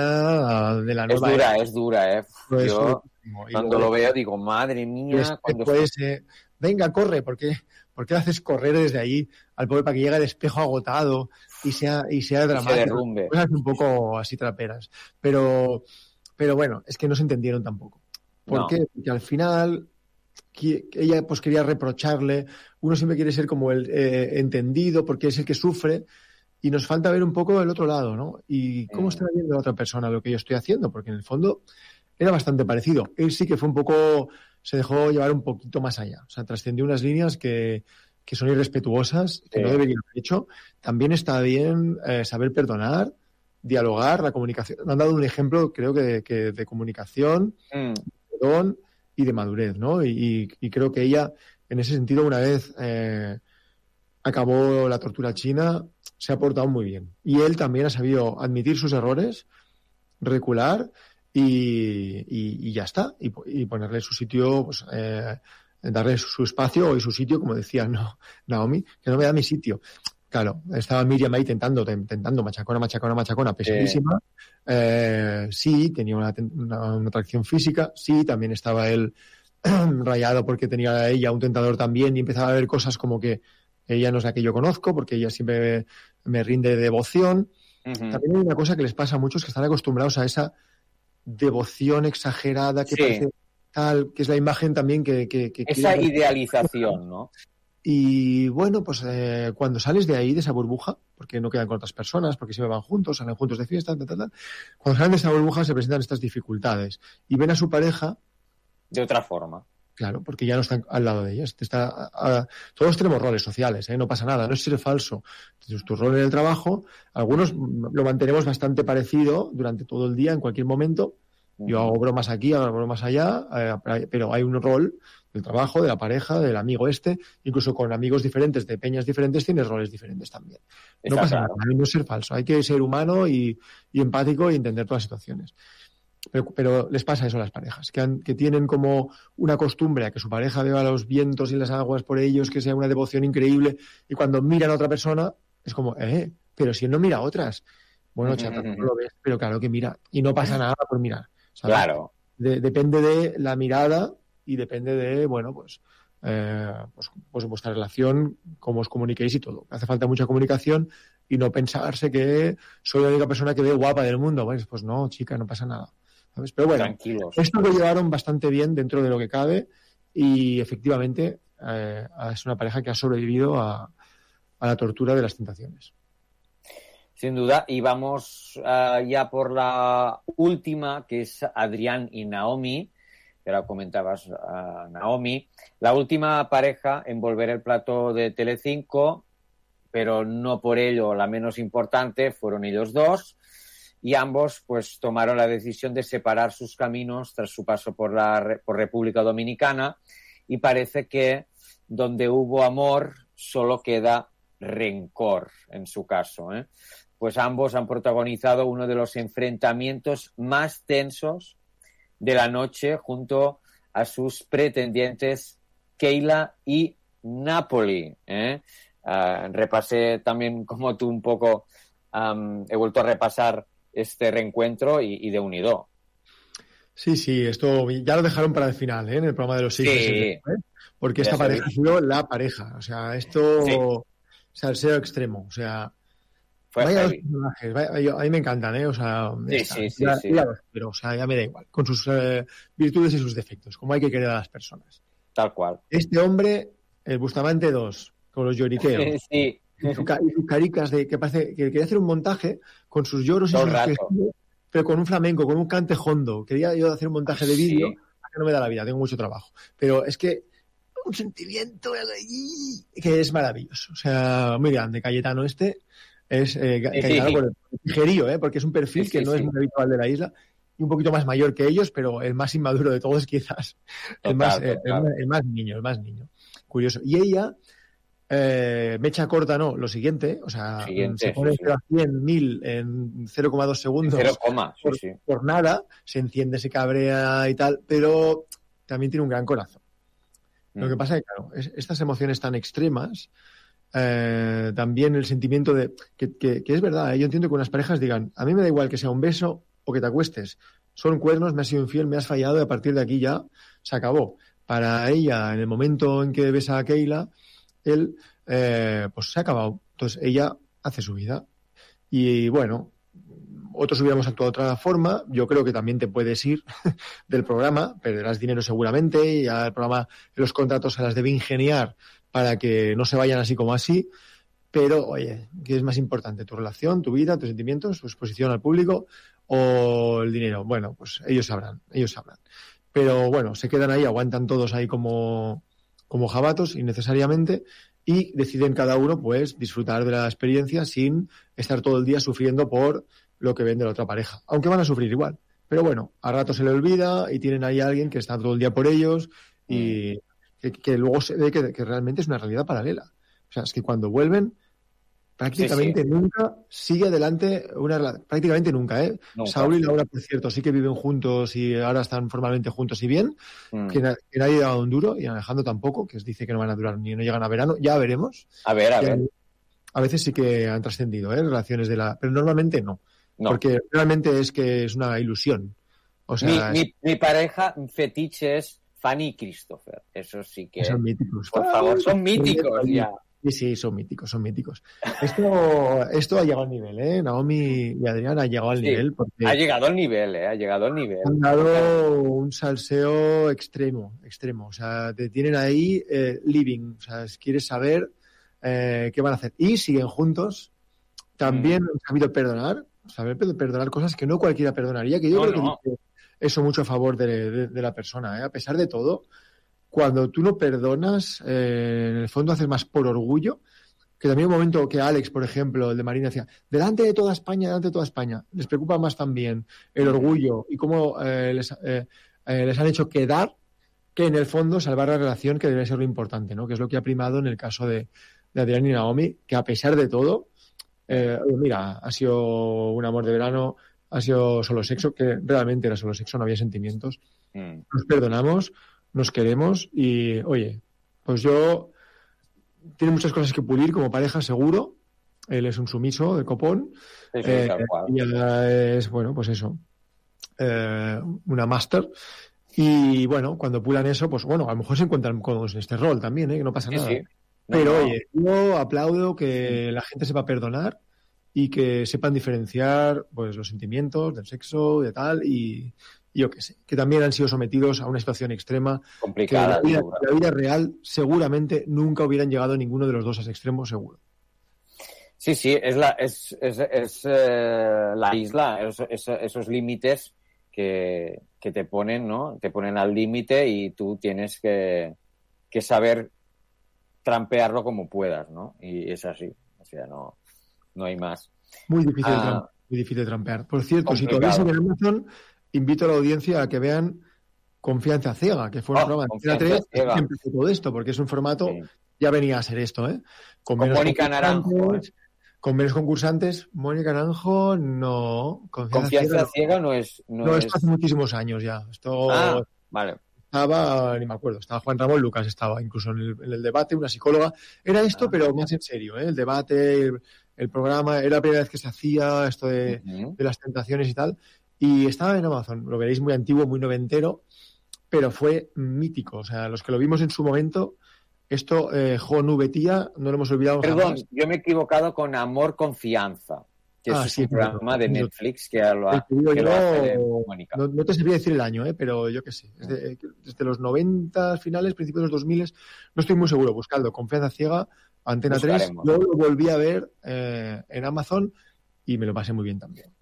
ah, de la Es nueva dura, era. es dura, ¿eh? Es Yo, cuando luego- lo veo, digo, madre mía, es- cuando después, eh, venga, corre, ¿por qué, ¿por qué haces correr desde ahí al pobre para que llegue al espejo agotado y sea, y sea dramático? derrumbe. Cosas un poco así traperas. Pero, pero bueno, es que no se entendieron tampoco. ¿Por No. qué? Porque al final ella pues quería reprocharle, uno siempre quiere ser como el eh, entendido porque es el que sufre y nos falta ver un poco el otro lado, ¿no? Y cómo está viendo la otra persona lo que yo estoy haciendo, porque en el fondo era bastante parecido. Él sí que fue un poco, se dejó llevar un poquito más allá, o sea, trascendió unas líneas que, que son irrespetuosas, que Sí. no deberían haber hecho. También está bien eh, saber perdonar, dialogar, la comunicación. Me han dado un ejemplo, creo que de, que de comunicación, Mm. perdón y de madurez, ¿no? Y, creo que ella, en ese sentido, una vez eh, acabó la tortura china, se ha portado muy bien. Y él también ha sabido admitir sus errores, recular y, y- y ya está. Y, po- y ponerle su sitio, pues, eh, darle su, su espacio y su sitio, como decía no, Naomi, que no me da mi sitio. Claro, estaba Miriam ahí tentando, ten- tentando, machacona, machacona, machacona, pesadísima. Eh, sí, tenía una, ten- una- una atracción física. Sí, también estaba él rayado porque tenía a ella un tentador también y empezaba a ver cosas como que ella no es la que yo conozco porque ella siempre me rinde devoción. También hay una cosa que les pasa a muchos que están acostumbrados a esa devoción exagerada que Sí. parece tal, que es la imagen también que... que- que Esa idealización, ¿no? Y bueno, pues eh, cuando sales de ahí, de esa burbuja, porque no quedan con otras personas, porque siempre van juntos, salen juntos de fiesta, tal, tal, tal, cuando salen de esa burbuja se presentan estas dificultades y ven a su pareja, De otra forma. claro, porque ya no están al lado de ellas. Está, a- a- todos tenemos roles sociales, ¿eh? no pasa nada, no es ser falso. Tienes tu rol en el trabajo, algunos lo mantenemos bastante parecido durante todo el día, en cualquier momento. Yo hago bromas aquí, hago bromas allá, eh, pero hay un rol del trabajo, de la pareja, del amigo este, incluso con amigos diferentes, de peñas diferentes, tienes roles diferentes también. No pasa nada, no es ser falso, hay que ser humano y, y empático y entender todas las situaciones. Pero, pero les pasa eso a las parejas, que, han- que tienen como una costumbre a que su pareja vea los vientos y las aguas por ellos, que sea una devoción increíble, y cuando miran a otra persona, es como, eh, pero si él no mira a otras. Bueno, chata, no lo ves, pero claro que mira. Y no pasa nada por mirar. ¿sabes? Claro. De- depende de la mirada y depende de, bueno, pues, eh, pues, pues vuestra relación, cómo os comuniquéis y todo. Hace falta mucha comunicación y no pensarse que soy la única persona que ve guapa del mundo. Pues, pues no, chica, no pasa nada. ¿sabes? Pero bueno, Tranquilos. esto lo llevaron bastante bien dentro de lo que cabe y efectivamente eh, es una pareja que ha sobrevivido a, a la tortura de las tentaciones. Sin duda. Y vamos ah, ya por la última, que es Adrián y Naomi. Que ahora comentabas ah, Naomi. La última pareja en volver el plato de Telecinco, pero no por ello la menos importante, fueron ellos dos. Y ambos pues tomaron la decisión de separar sus caminos tras su paso por la por República Dominicana. Y parece que donde hubo amor solo queda rencor en su caso. ¿eh? Pues ambos han protagonizado uno de los enfrentamientos más tensos de la noche junto a sus pretendientes Keila y Napoli. ¿eh? Ah, repasé también como tú un poco, he vuelto a repasar este reencuentro y, y de unido. Sí, sí, esto ya lo dejaron para el final, ¿eh? en el programa de los Sí. meses después, porque esta pareja ha sido la pareja. O sea, esto, Sí. o sea, el ser extremo. O sea, Fue vaya personajes, vaya- yo- a mí me encantan, ¿eh? O sea, Sí, está, sí, sí, ya- sí. ya los quiero, o sea, ya me da igual, con sus eh, virtudes y sus defectos, como hay que querer a las personas. Tal cual. Este hombre, el Bustamante 2, con los lloriqueos. Sí. Y su ca- y sus caricas de que parece que quería hacer un montaje con sus lloros y sus gestos, pero con un flamenco, con un cante hondo. Quería yo hacer un montaje de Sí. vídeo, que no me da la vida, tengo mucho trabajo. Pero es que un sentimiento que es maravilloso. O sea, muy grande. Cayetano este es eh, Sí, por el tijerío, ¿eh? porque es un perfil Sí, que no es muy habitual de la isla y un poquito más mayor que ellos, pero el más inmaduro de todos quizás. el, Total, más, eh, el más- el más niño, el más niño. Curioso. Y ella, eh, mecha corta, no, lo siguiente, o sea, Siguiente, se pone sí, sí. 0 a 100 mil en 0,2 segundos Cero coma, sí, por, sí. por nada, se enciende, se cabrea y tal, pero también tiene un gran corazón. Lo Mm. que pasa es que, claro, es- estas emociones tan extremas, eh, también el sentimiento de. Que, es verdad, ¿eh? yo entiendo que unas parejas digan: A mí me da igual que sea un beso o que te acuestes. Son cuernos, me has sido infiel, me has fallado y a partir de aquí ya se acabó. Para ella, en el momento en que besa a Keila, él, eh, pues se ha acabado. Entonces ella hace su vida. Y bueno, otros hubiéramos actuado de otra forma. Yo creo que también te puedes ir del programa, perderás dinero seguramente, y el programa, los contratos se las debe ingeniar para que no se vayan así como así. Pero, oye, ¿qué es más importante? ¿Tu relación, tu vida, tus sentimientos, tu exposición al público o el dinero? Bueno, pues ellos sabrán, ellos sabrán. Pero bueno, se quedan ahí, aguantan todos ahí como, como jabatos innecesariamente y deciden cada uno pues disfrutar de la experiencia sin estar todo el día sufriendo por lo que ven de la otra pareja, aunque van a sufrir igual. Pero bueno, a rato se le olvida y tienen ahí a alguien que está todo el día por ellos y que, que luego se ve que, que realmente es una realidad paralela. O sea, es que cuando vuelven, prácticamente Sí, sí. nunca sigue adelante una rela- prácticamente nunca, ¿eh? Saúl y Laura, por cierto, sí que viven juntos y ahora están formalmente juntos y bien, Mm. que, na- que nadie ha dado un duro y Alejandro tampoco, que dice que no van a durar ni no llegan a verano, ya veremos. A ver, a ver. A veces sí que han trascendido, ¿eh? Relaciones de la... Pero normalmente no. No. Porque realmente es que es una ilusión. O sea, mi, mi, mi pareja fetiche es Fanny y Christopher. Eso sí que. Son míticos. Por favor, son míticos ya. Sí, sí, son míticos, son míticos. Esto, esto ha llegado al nivel, ¿eh? Naomi y Adrián ha llegado al Sí, nivel porque Ha llegado al nivel, ¿eh? Ha llegado al nivel. han dado un salseo extremo, extremo. O sea, te tienen ahí eh, living. O sea, quieres saber eh, qué van a hacer. Y siguen juntos. También Mm. han sabido perdonar, saber pe- perdonar cosas que no cualquiera perdonaría, que yo No, creo no. que eso mucho a favor de, la persona. ¿eh? A pesar de todo, cuando tú no perdonas, eh, en el fondo haces más por orgullo, que también un momento que Alex, por ejemplo, el de Marina, decía, delante de toda España, delante de toda España, les preocupa más también el orgullo y cómo eh, les, les han hecho quedar que en el fondo salvar la relación, que debe ser lo importante, ¿no? Que es lo que ha primado en el caso de, de Adrián y Naomi, que a pesar de todo, mira, ha sido un amor de verano, ha sido solo sexo, que realmente era solo sexo, no había sentimientos. Mm. Nos perdonamos, nos queremos y, oye, pues yo tiene muchas cosas que pulir como pareja, seguro. Él es un sumiso de copón. Sí, sí, Eh, y ella es, bueno, pues eso, eh, una máster. Y bueno, cuando pulan eso, pues bueno, a lo mejor se encuentran cómodos en este rol también, ¿eh? que no pasa Sí, nada. No, Pero no. oye, yo aplaudo que la gente sepa perdonar y que sepan diferenciar pues los sentimientos del sexo, de tal, y, yo qué sé, que también han sido sometidos a una situación extrema que Complicada, la vida, dura. en la vida real seguramente nunca hubieran llegado ninguno de los dos a ese extremo, seguro. Sí, sí, es, la, es, es, es, eh, la isla, es- esos límites que, que te ponen, ¿no? Te ponen al límite y tú tienes que, que saber trampearlo como puedas, ¿no? Y es así, o sea, no, no hay más. Muy difícil, de Ah. trampear, muy difícil de trampear. Por cierto, si todavía Complicado. en Amazon, invito a la audiencia a que vean Confianza Ciega, que fue un Oh, programa de Antena Confianza 3 Ciega. que empezó todo esto, porque es un formato, ya venía a ser esto, ¿eh? Con menos Mónica Naranjo, concursantes, Con menos concursantes, Mónica Naranjo, no. Confianza, Confianza Ciega, ciega no es... No, no, es... esto hace muchísimos años ya. Esto Ah, vale. estaba, ni me acuerdo, estaba Juan Ramón Lucas, estaba incluso en el, en el debate, una psicóloga. Era Ah. esto, pero más en serio, ¿eh? El debate, el, programa, era la primera vez que se hacía esto de, de las tentaciones y tal. Y estaba en Amazon, lo veréis muy antiguo, muy noventero, pero fue mítico. O sea, los que lo vimos en su momento, esto, eh, Jo Nubetía, no lo hemos olvidado Perdón, jamás. yo me he equivocado con Amor Confianza, que Ah, es sí, un programa de. Netflix que lo, ha, que lo hace Mónica. no, no te sabría decir el año, ¿eh? pero yo qué sé. De- eh, desde los 90 finales, principios de los 2000, no estoy muy seguro. Buscando Confianza Ciega, Antena 3. Buscaremos. Yo lo volví a ver eh, en Amazon y me lo pasé muy bien también.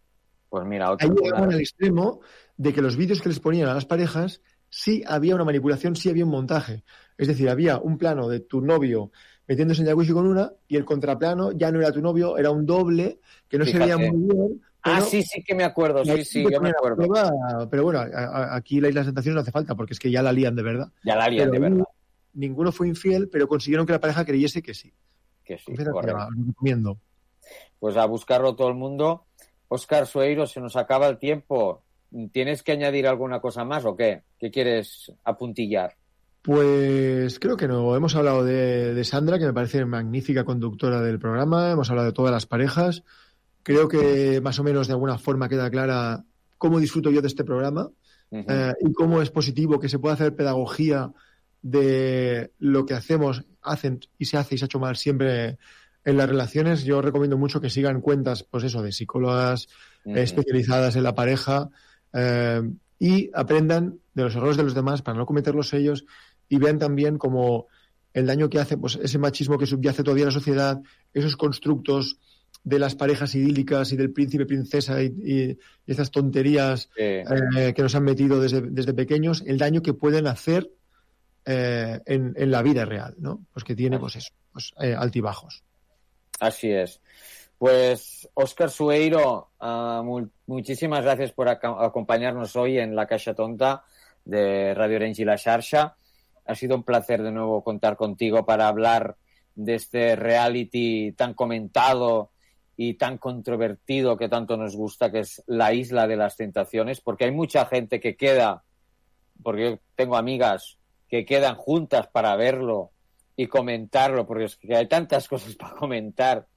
Pues mira, otro Ahí llegaban al extremo de que los vídeos que les ponían a las parejas sí había una manipulación, sí había un montaje. Es decir, había un plano de tu novio metiéndose en jacuzzi con una y el contraplano ya no era tu novio, era un doble que no se Fíjate. veía muy bien. Ah, pero- sí, sí que me acuerdo, sí, sí, yo me acuerdo. prueba, pero bueno, a- a- aquí la Isla de las Tentaciones no hace falta, porque es que ya la lían de verdad. Ya la lían Pero de verdad. Ninguno fue infiel, pero consiguieron que la pareja creyese que sí. Que sí, lo recomiendo. Pues a buscarlo todo el mundo. Oscar Sueiro, se nos acaba el tiempo. ¿Tienes que añadir alguna cosa más o qué? ¿Qué quieres apuntillar? Pues creo que no. Hemos hablado de, de Sandra, que me parece magnífica conductora del programa. Hemos hablado de todas las parejas. Creo que más o menos de alguna forma queda clara cómo disfruto yo de este programa eh, y cómo es positivo que se pueda hacer pedagogía de lo que hacemos, hacen y se hace y se ha hecho mal siempre en las relaciones. Yo recomiendo mucho que sigan cuentas, pues eso, de psicólogas especializadas en la pareja eh, y aprendan de los errores de los demás para no cometerlos ellos y vean también como el daño que hace, pues ese machismo que subyace todavía en la sociedad, esos constructos de las parejas idílicas y del príncipe, princesa y, y- esas tonterías eh, que nos han metido desde, desde pequeños, el daño que pueden hacer eh, en, en la vida real, ¿no? Pues que tiene, pues eso, pues, eh, altibajos. Así es. Pues, Óscar Sueiro, ah, mu- muchísimas gracias por acompañarnos hoy en La Caixa Tonta de Radio Orange y La Xarxa. Ha sido un placer de nuevo contar contigo para hablar de este reality tan comentado y tan controvertido que tanto nos gusta, que es La Isla de las Tentaciones, porque hay mucha gente que queda, porque yo tengo amigas que quedan juntas para verlo y comentarlo, porque es que hay tantas cosas para comentar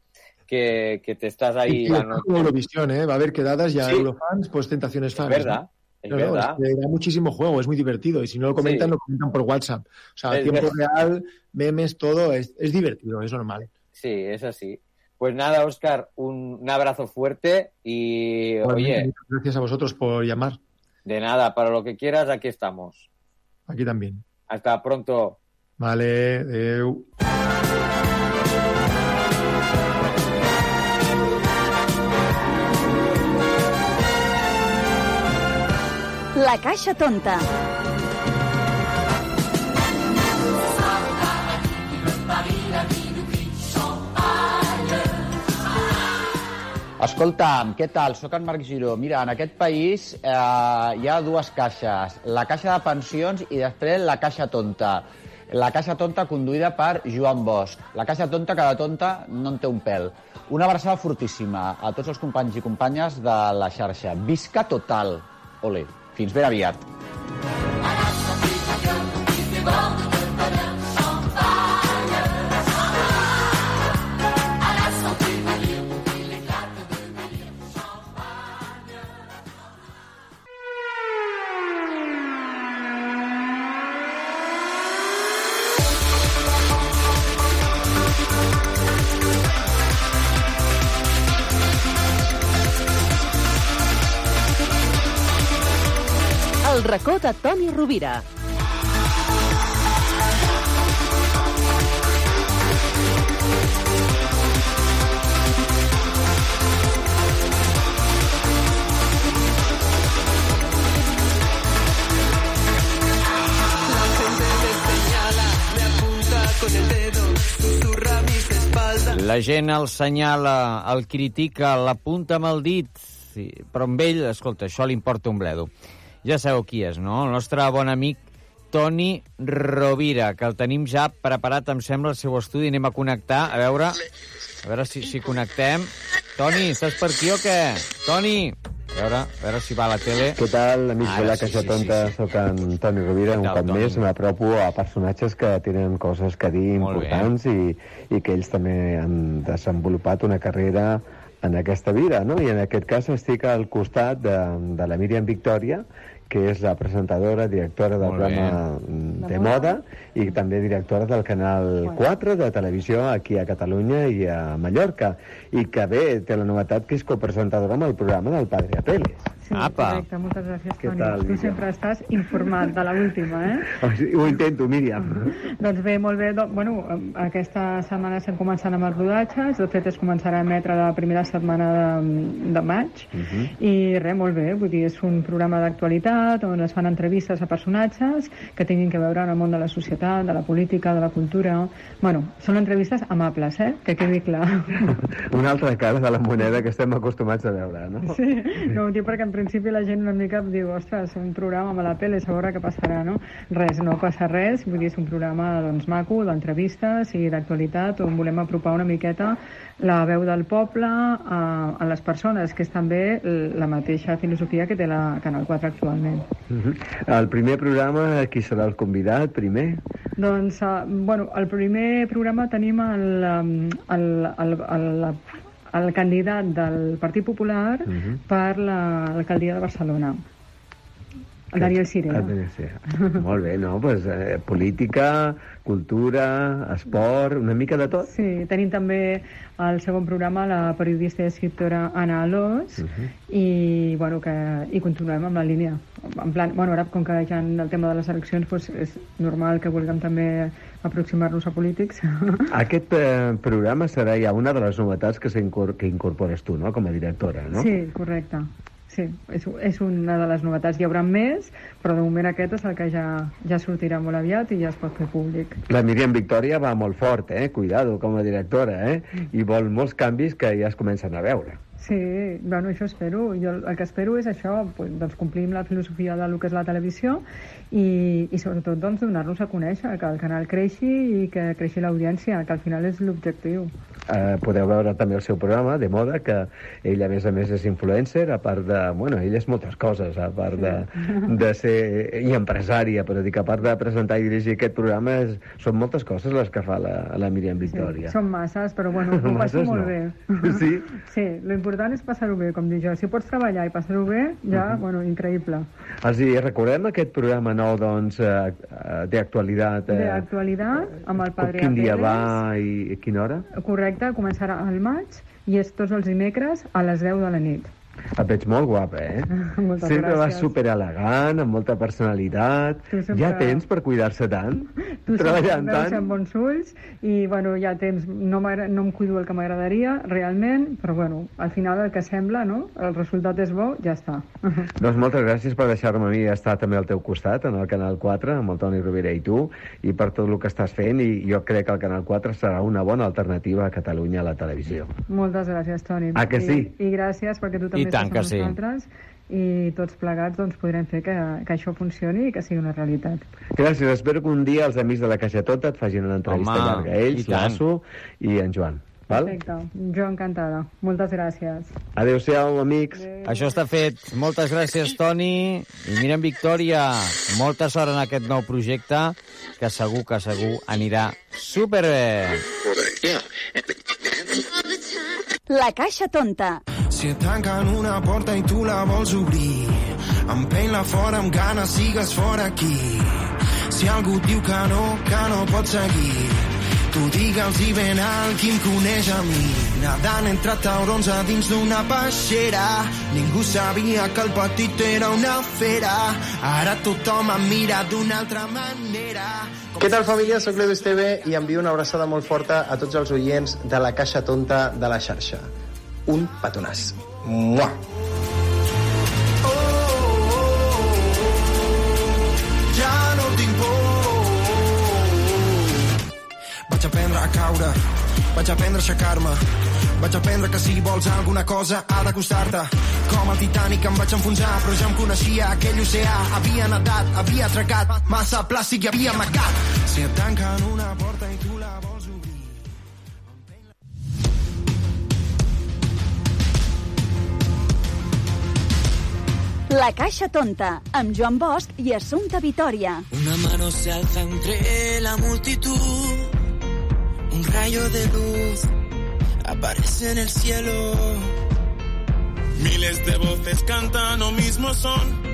que, que te estás ahí... La noche- Eurovisión, ¿eh? Va a haber quedadas ya Sí. Eurofans, pues tentaciones Es fans. verdad, ¿no? Es No, no, que da muchísimo juego, es muy divertido. Y si no lo comentan, Sí. lo comentan por WhatsApp. O sea, Es tiempo verdad. real, memes, todo, es, es divertido, es normal. Sí, es así. Pues nada, Oscar, un, un abrazo fuerte y, Igualmente, oye, Gracias a vosotros por llamar. de nada, para lo que quieras, aquí estamos. Aquí también. Hasta pronto. Vale, adeu. La Caixa Tonta. Escolta'm, què tal? Soc en Marc Giró. Mira, en aquest país eh, hi ha dues caixes, la caixa de pensions i després la caixa tonta. La caixa tonta conduïda per Joan Bosch. La caixa tonta, cada tonta no en té un pèl. Una abraçada fortíssima a tots els companys i companyes de la xarxa. Visca total! Ole, fins ben aviat. Racó de Toni Rovira. La gent el senyala, el critica, l'apunta amb el dit, però amb ell, escolta, això li importa un bledo. Ja sabeu qui és, no? El nostre bon amic Toni Rovira, que el tenim ja preparat, em sembla, al seu estudi. Anem a connectar, a veure, a veure si, si connectem. Toni, estàs per aquí o què? Toni! A veure, a veure si va a la tele. Què tal, amics Ara de la sí, Caixa sí, Tonta? sí, sí. Soc en Toni Rovira, un tal, cop Toni? més m'apropo a personatges que tenen coses que dir Molt bé. importants i, i que ells també han desenvolupat una carrera en aquesta vida, no? I en aquest cas estic al costat de, de la Míriam Victòria, que és la presentadora, directora del programa mm, de moda i també directora del Canal 4 de televisió aquí a Catalunya i a Mallorca. I que bé, té la novetat que és copresentadora amb el programa del Padre Apeles. Sí, correcte, moltes gràcies, Què Toni. tal, tu Míriam? sempre estàs informat de l'última, eh? Ho intento, Míriam. doncs bé, molt bé. Doncs, bueno, aquesta setmana estem començant amb els rodatges. De fet, es començarà a emetre la primera setmana de, de maig. I res, molt bé. Vull dir, és un programa d'actualitat on es fan entrevistes a personatges que tinguin que veure amb el món de la societat, de la política, de la cultura... Bueno, són entrevistes amables, eh? Que quedi clar. Una altra cara de la moneda que estem acostumats a veure, no? Sí, no ho dic perquè en principi la gent una mica diu, ostres, un programa amb la tele, a veure què passarà, no? Res, no passa res, vull dir, és un programa doncs, maco, d'entrevistes i d'actualitat, on volem apropar una miqueta la veu del poble a, a les persones, que és també la mateixa filosofia que té la Canal 4 actualment. Mhm. El primer programa, qui serà el convidat, primer? Doncs, uh, bueno, el primer programa tenim el, um, el, el, el, el candidat del Partit Popular Mhm. per la- l'alcaldia de Barcelona, el Daniel Sirera. Ah, Daniel Sirera. Molt bé, no? Pues, eh, política, cultura, esport, una mica de tot. Sí, tenim també al segon programa la periodista i escriptora Anna Alós Mhm. i, bueno, que, i continuem amb la línia. En plan, bueno, ara com que ja en el tema de les eleccions doncs és normal que vulguem també aproximar-nos a polítics. Aquest eh, programa serà ja una de les novetats que, que incorpores tu, no?, com a directora, no? Sí, correcte. Sí, és, és una de les novetats. Hi haurà més, però de moment aquest és el que ja, ja sortirà molt aviat i ja es pot fer públic. La Míriam Victòria va molt fort, eh? Cuidado, com a directora, eh? I vol molts canvis que ja es comencen a veure. Sí, bueno, això espero. Jo el, que espero és això, doncs complir amb la filosofia del que és la televisió i, i sobretot doncs, donar-nos a conèixer, que el canal creixi i que creixi l'audiència, que al final és l'objectiu. Eh, podeu veure també el seu programa de moda, que ell a més a més és influencer, a part de... Bueno, ell és moltes coses, a part de, de ser i empresària, però dic, a part de presentar i dirigir aquest programa, és, són moltes coses les que fa la, la Míriam Victòria. Són masses, però bueno, ho passo molt no. bé. Sí? Sí, l'important és passar-ho bé, com dic jo. Si pots treballar i passar-ho bé, ja, Mhm. bueno, increïble. Els hi recordem aquest programa nou, doncs, eh, eh, d'actualitat. De Eh, actualitat, amb el Padre quin dia va i, i quina hora? Correcte, començarà al maig i és tots els dimecres a les 10 de la nit. Et veig molt guapa, eh? Moltes sempre vas gràcies. super elegant, amb molta personalitat. Sempre- Ja tens per cuidar-se tant? Tu Treballant sempre em veus tant? amb bons ulls i, bueno, ja tens... No, no em cuido el que m'agradaria, realment, però, bueno, al final el que sembla, no? El resultat és bo, ja està. Doncs moltes gràcies per deixar-me a mi estar també al teu costat, en el Canal 4, amb el Toni Rovira i tu, i per tot el que estàs fent, i jo crec que el Canal 4 serà una bona alternativa a Catalunya a la televisió. Moltes gràcies, Toni. Ah, que sí? I, i gràcies perquè tu també I tant que sí. nosaltres i tots plegats doncs, podrem fer que, que això funcioni i que sigui una realitat. Gràcies, espero que un dia els amics de la Caixa Tota et facin una entrevista Home, llarga a ells, l'Asso i en Joan. Val? Perfecte. Jo encantada. Moltes gràcies. Adéu-siau, amics. Això està fet. Moltes gràcies, Toni. I mirem, Victòria, molta sort en aquest nou projecte, que segur que segur anirà superbé. La caixa tonta. Si et tanquen una porta i tu la vols obrir, empeny-la fora amb ganes, sigues fora aquí. Si algú diu que no, que no pots seguir, tu digue'ls i ben alt qui em coneix a mi. Nadant entre taurons a dins d'una peixera, ningú sabia que el petit era una fera. Ara tothom em mira d'una altra manera. Què tal, família? Soc l'Edu Esteve i envio una abraçada molt forta a tots els oients de la Caixa Tonta de la xarxa. Un petonàs. Mua! Vaig aprendre a caure, vaig aprendre a aixecar-me, vaig aprendre que si vols alguna cosa ha de costar-te. Com el Titanic em vaig enfonsar, però ja em coneixia aquell oceà. Havia nedat, havia atracat, massa plàstic i havia amagat. Si et tanquen una porta i tu la vols La caixa tonta, amb Joan Bosch i Assumpta Vitoria. Una mano se alza entre la multitud, un rayo de luz aparece en el cielo. Miles de voces cantan lo mismo son.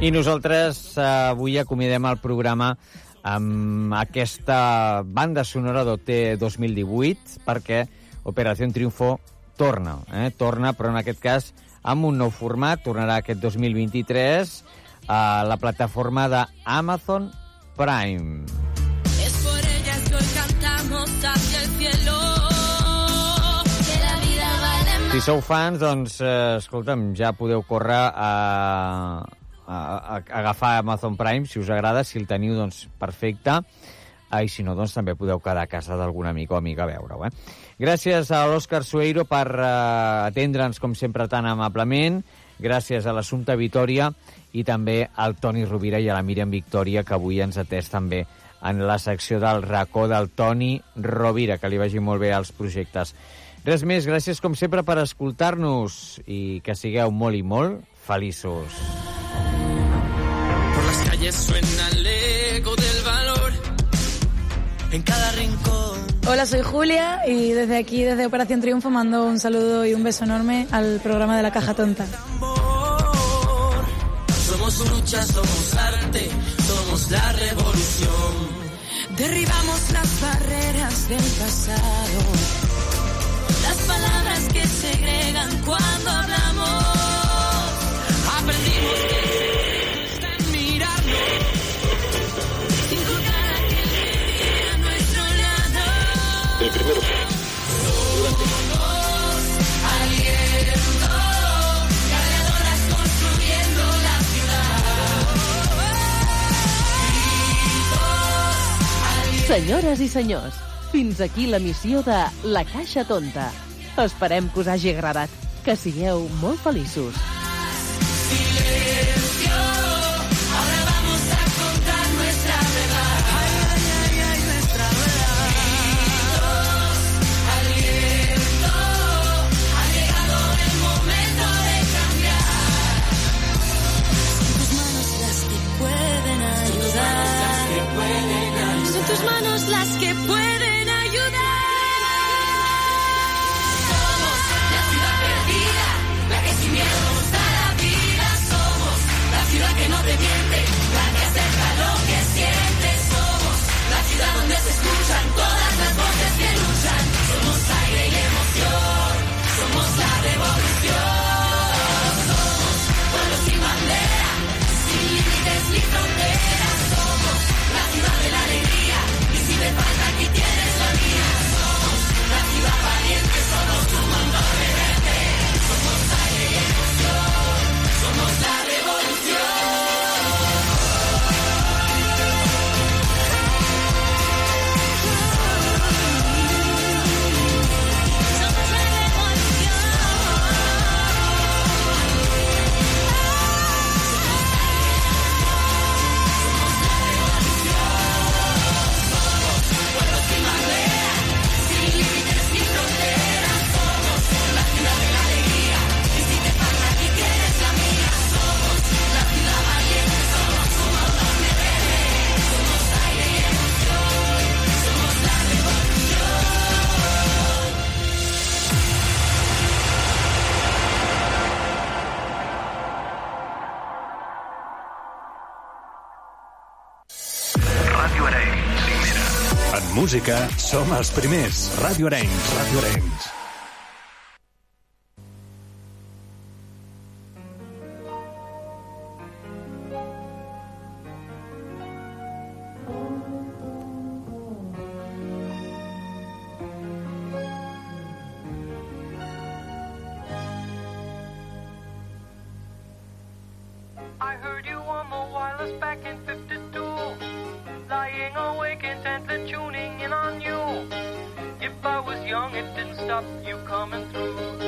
I nosaltres eh, avui acomidem el programa amb aquesta banda sonora d'OT 2018 perquè Operació Triunfo torna, eh? torna, però en aquest cas amb un nou format, tornarà aquest 2023 a la plataforma de Amazon Prime. Es por ellas que hoy cantamos hacia el cielo. Si sou fans, doncs, eh, escolta'm, ja podeu córrer a, a, a, a agafar Amazon Prime, si us agrada, si el teniu, doncs, perfecte. Ah, I si no, doncs també podeu quedar a casa d'algun amic o amiga a veure-ho. Eh? Gràcies a l'Òscar Sueiro per eh, atendre'ns, com sempre, tan amablement. Gràcies a l'Assumpta Vitoria i també al Toni Rovira i a la Míriam Victòria, que avui ens atès també en la secció del racó del Toni Rovira, que li vagi molt bé als projectes. Res més, gràcies com sempre per escoltar-nos i que sigueu molt i molt feliços. Por las calles suena el eco del valor. En cada rincón. Hola, soy Julia y desde aquí, desde Operación Triunfo, mando un saludo y un beso enorme al programa de la Caja Tonta. Somos lucha, somos arte, somos la revolución. Derribamos las barreras del pasado. Las palabras que segregan cuando hablamos. Aprendimos que primero. Durante... Senyores i senyors, fins aquí la missió de La Caixa Tonta. Esperem que us hagi agradat. Que sigueu molt feliços. Silent. música, som els primers. Ràdio Arenys, Ràdio Arenys. back in 52 Lying awake intently tuning I was young, it didn't stop you coming through.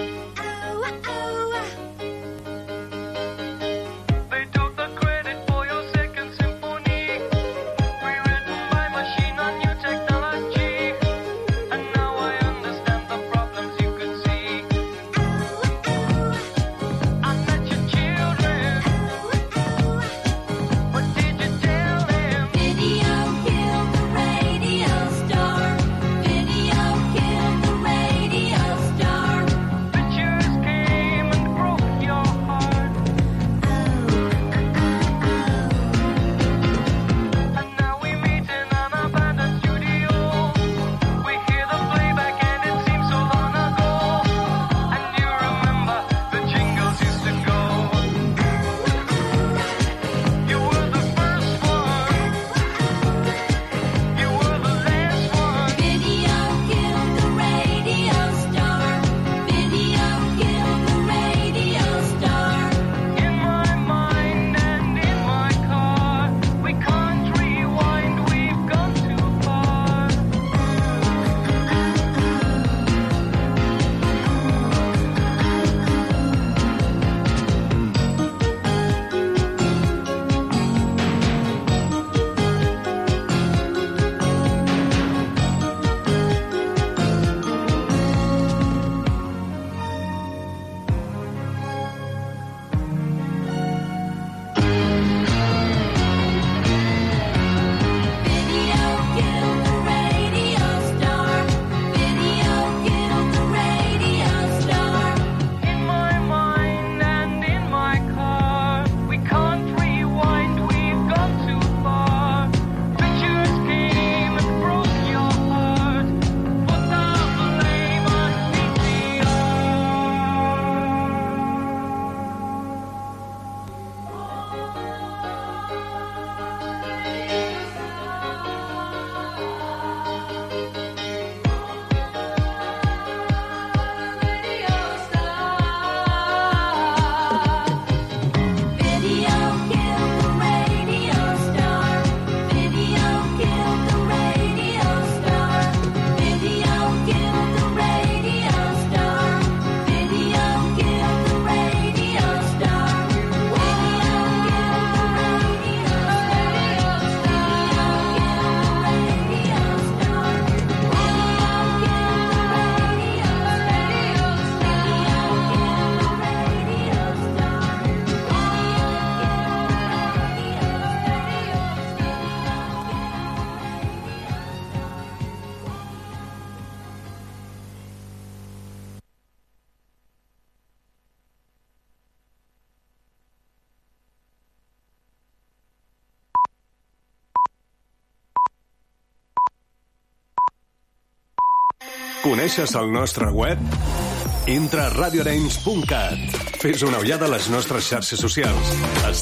Coneixes el nostre web? Entra a radioarenys.cat. Fes una ullada a les nostres xarxes socials.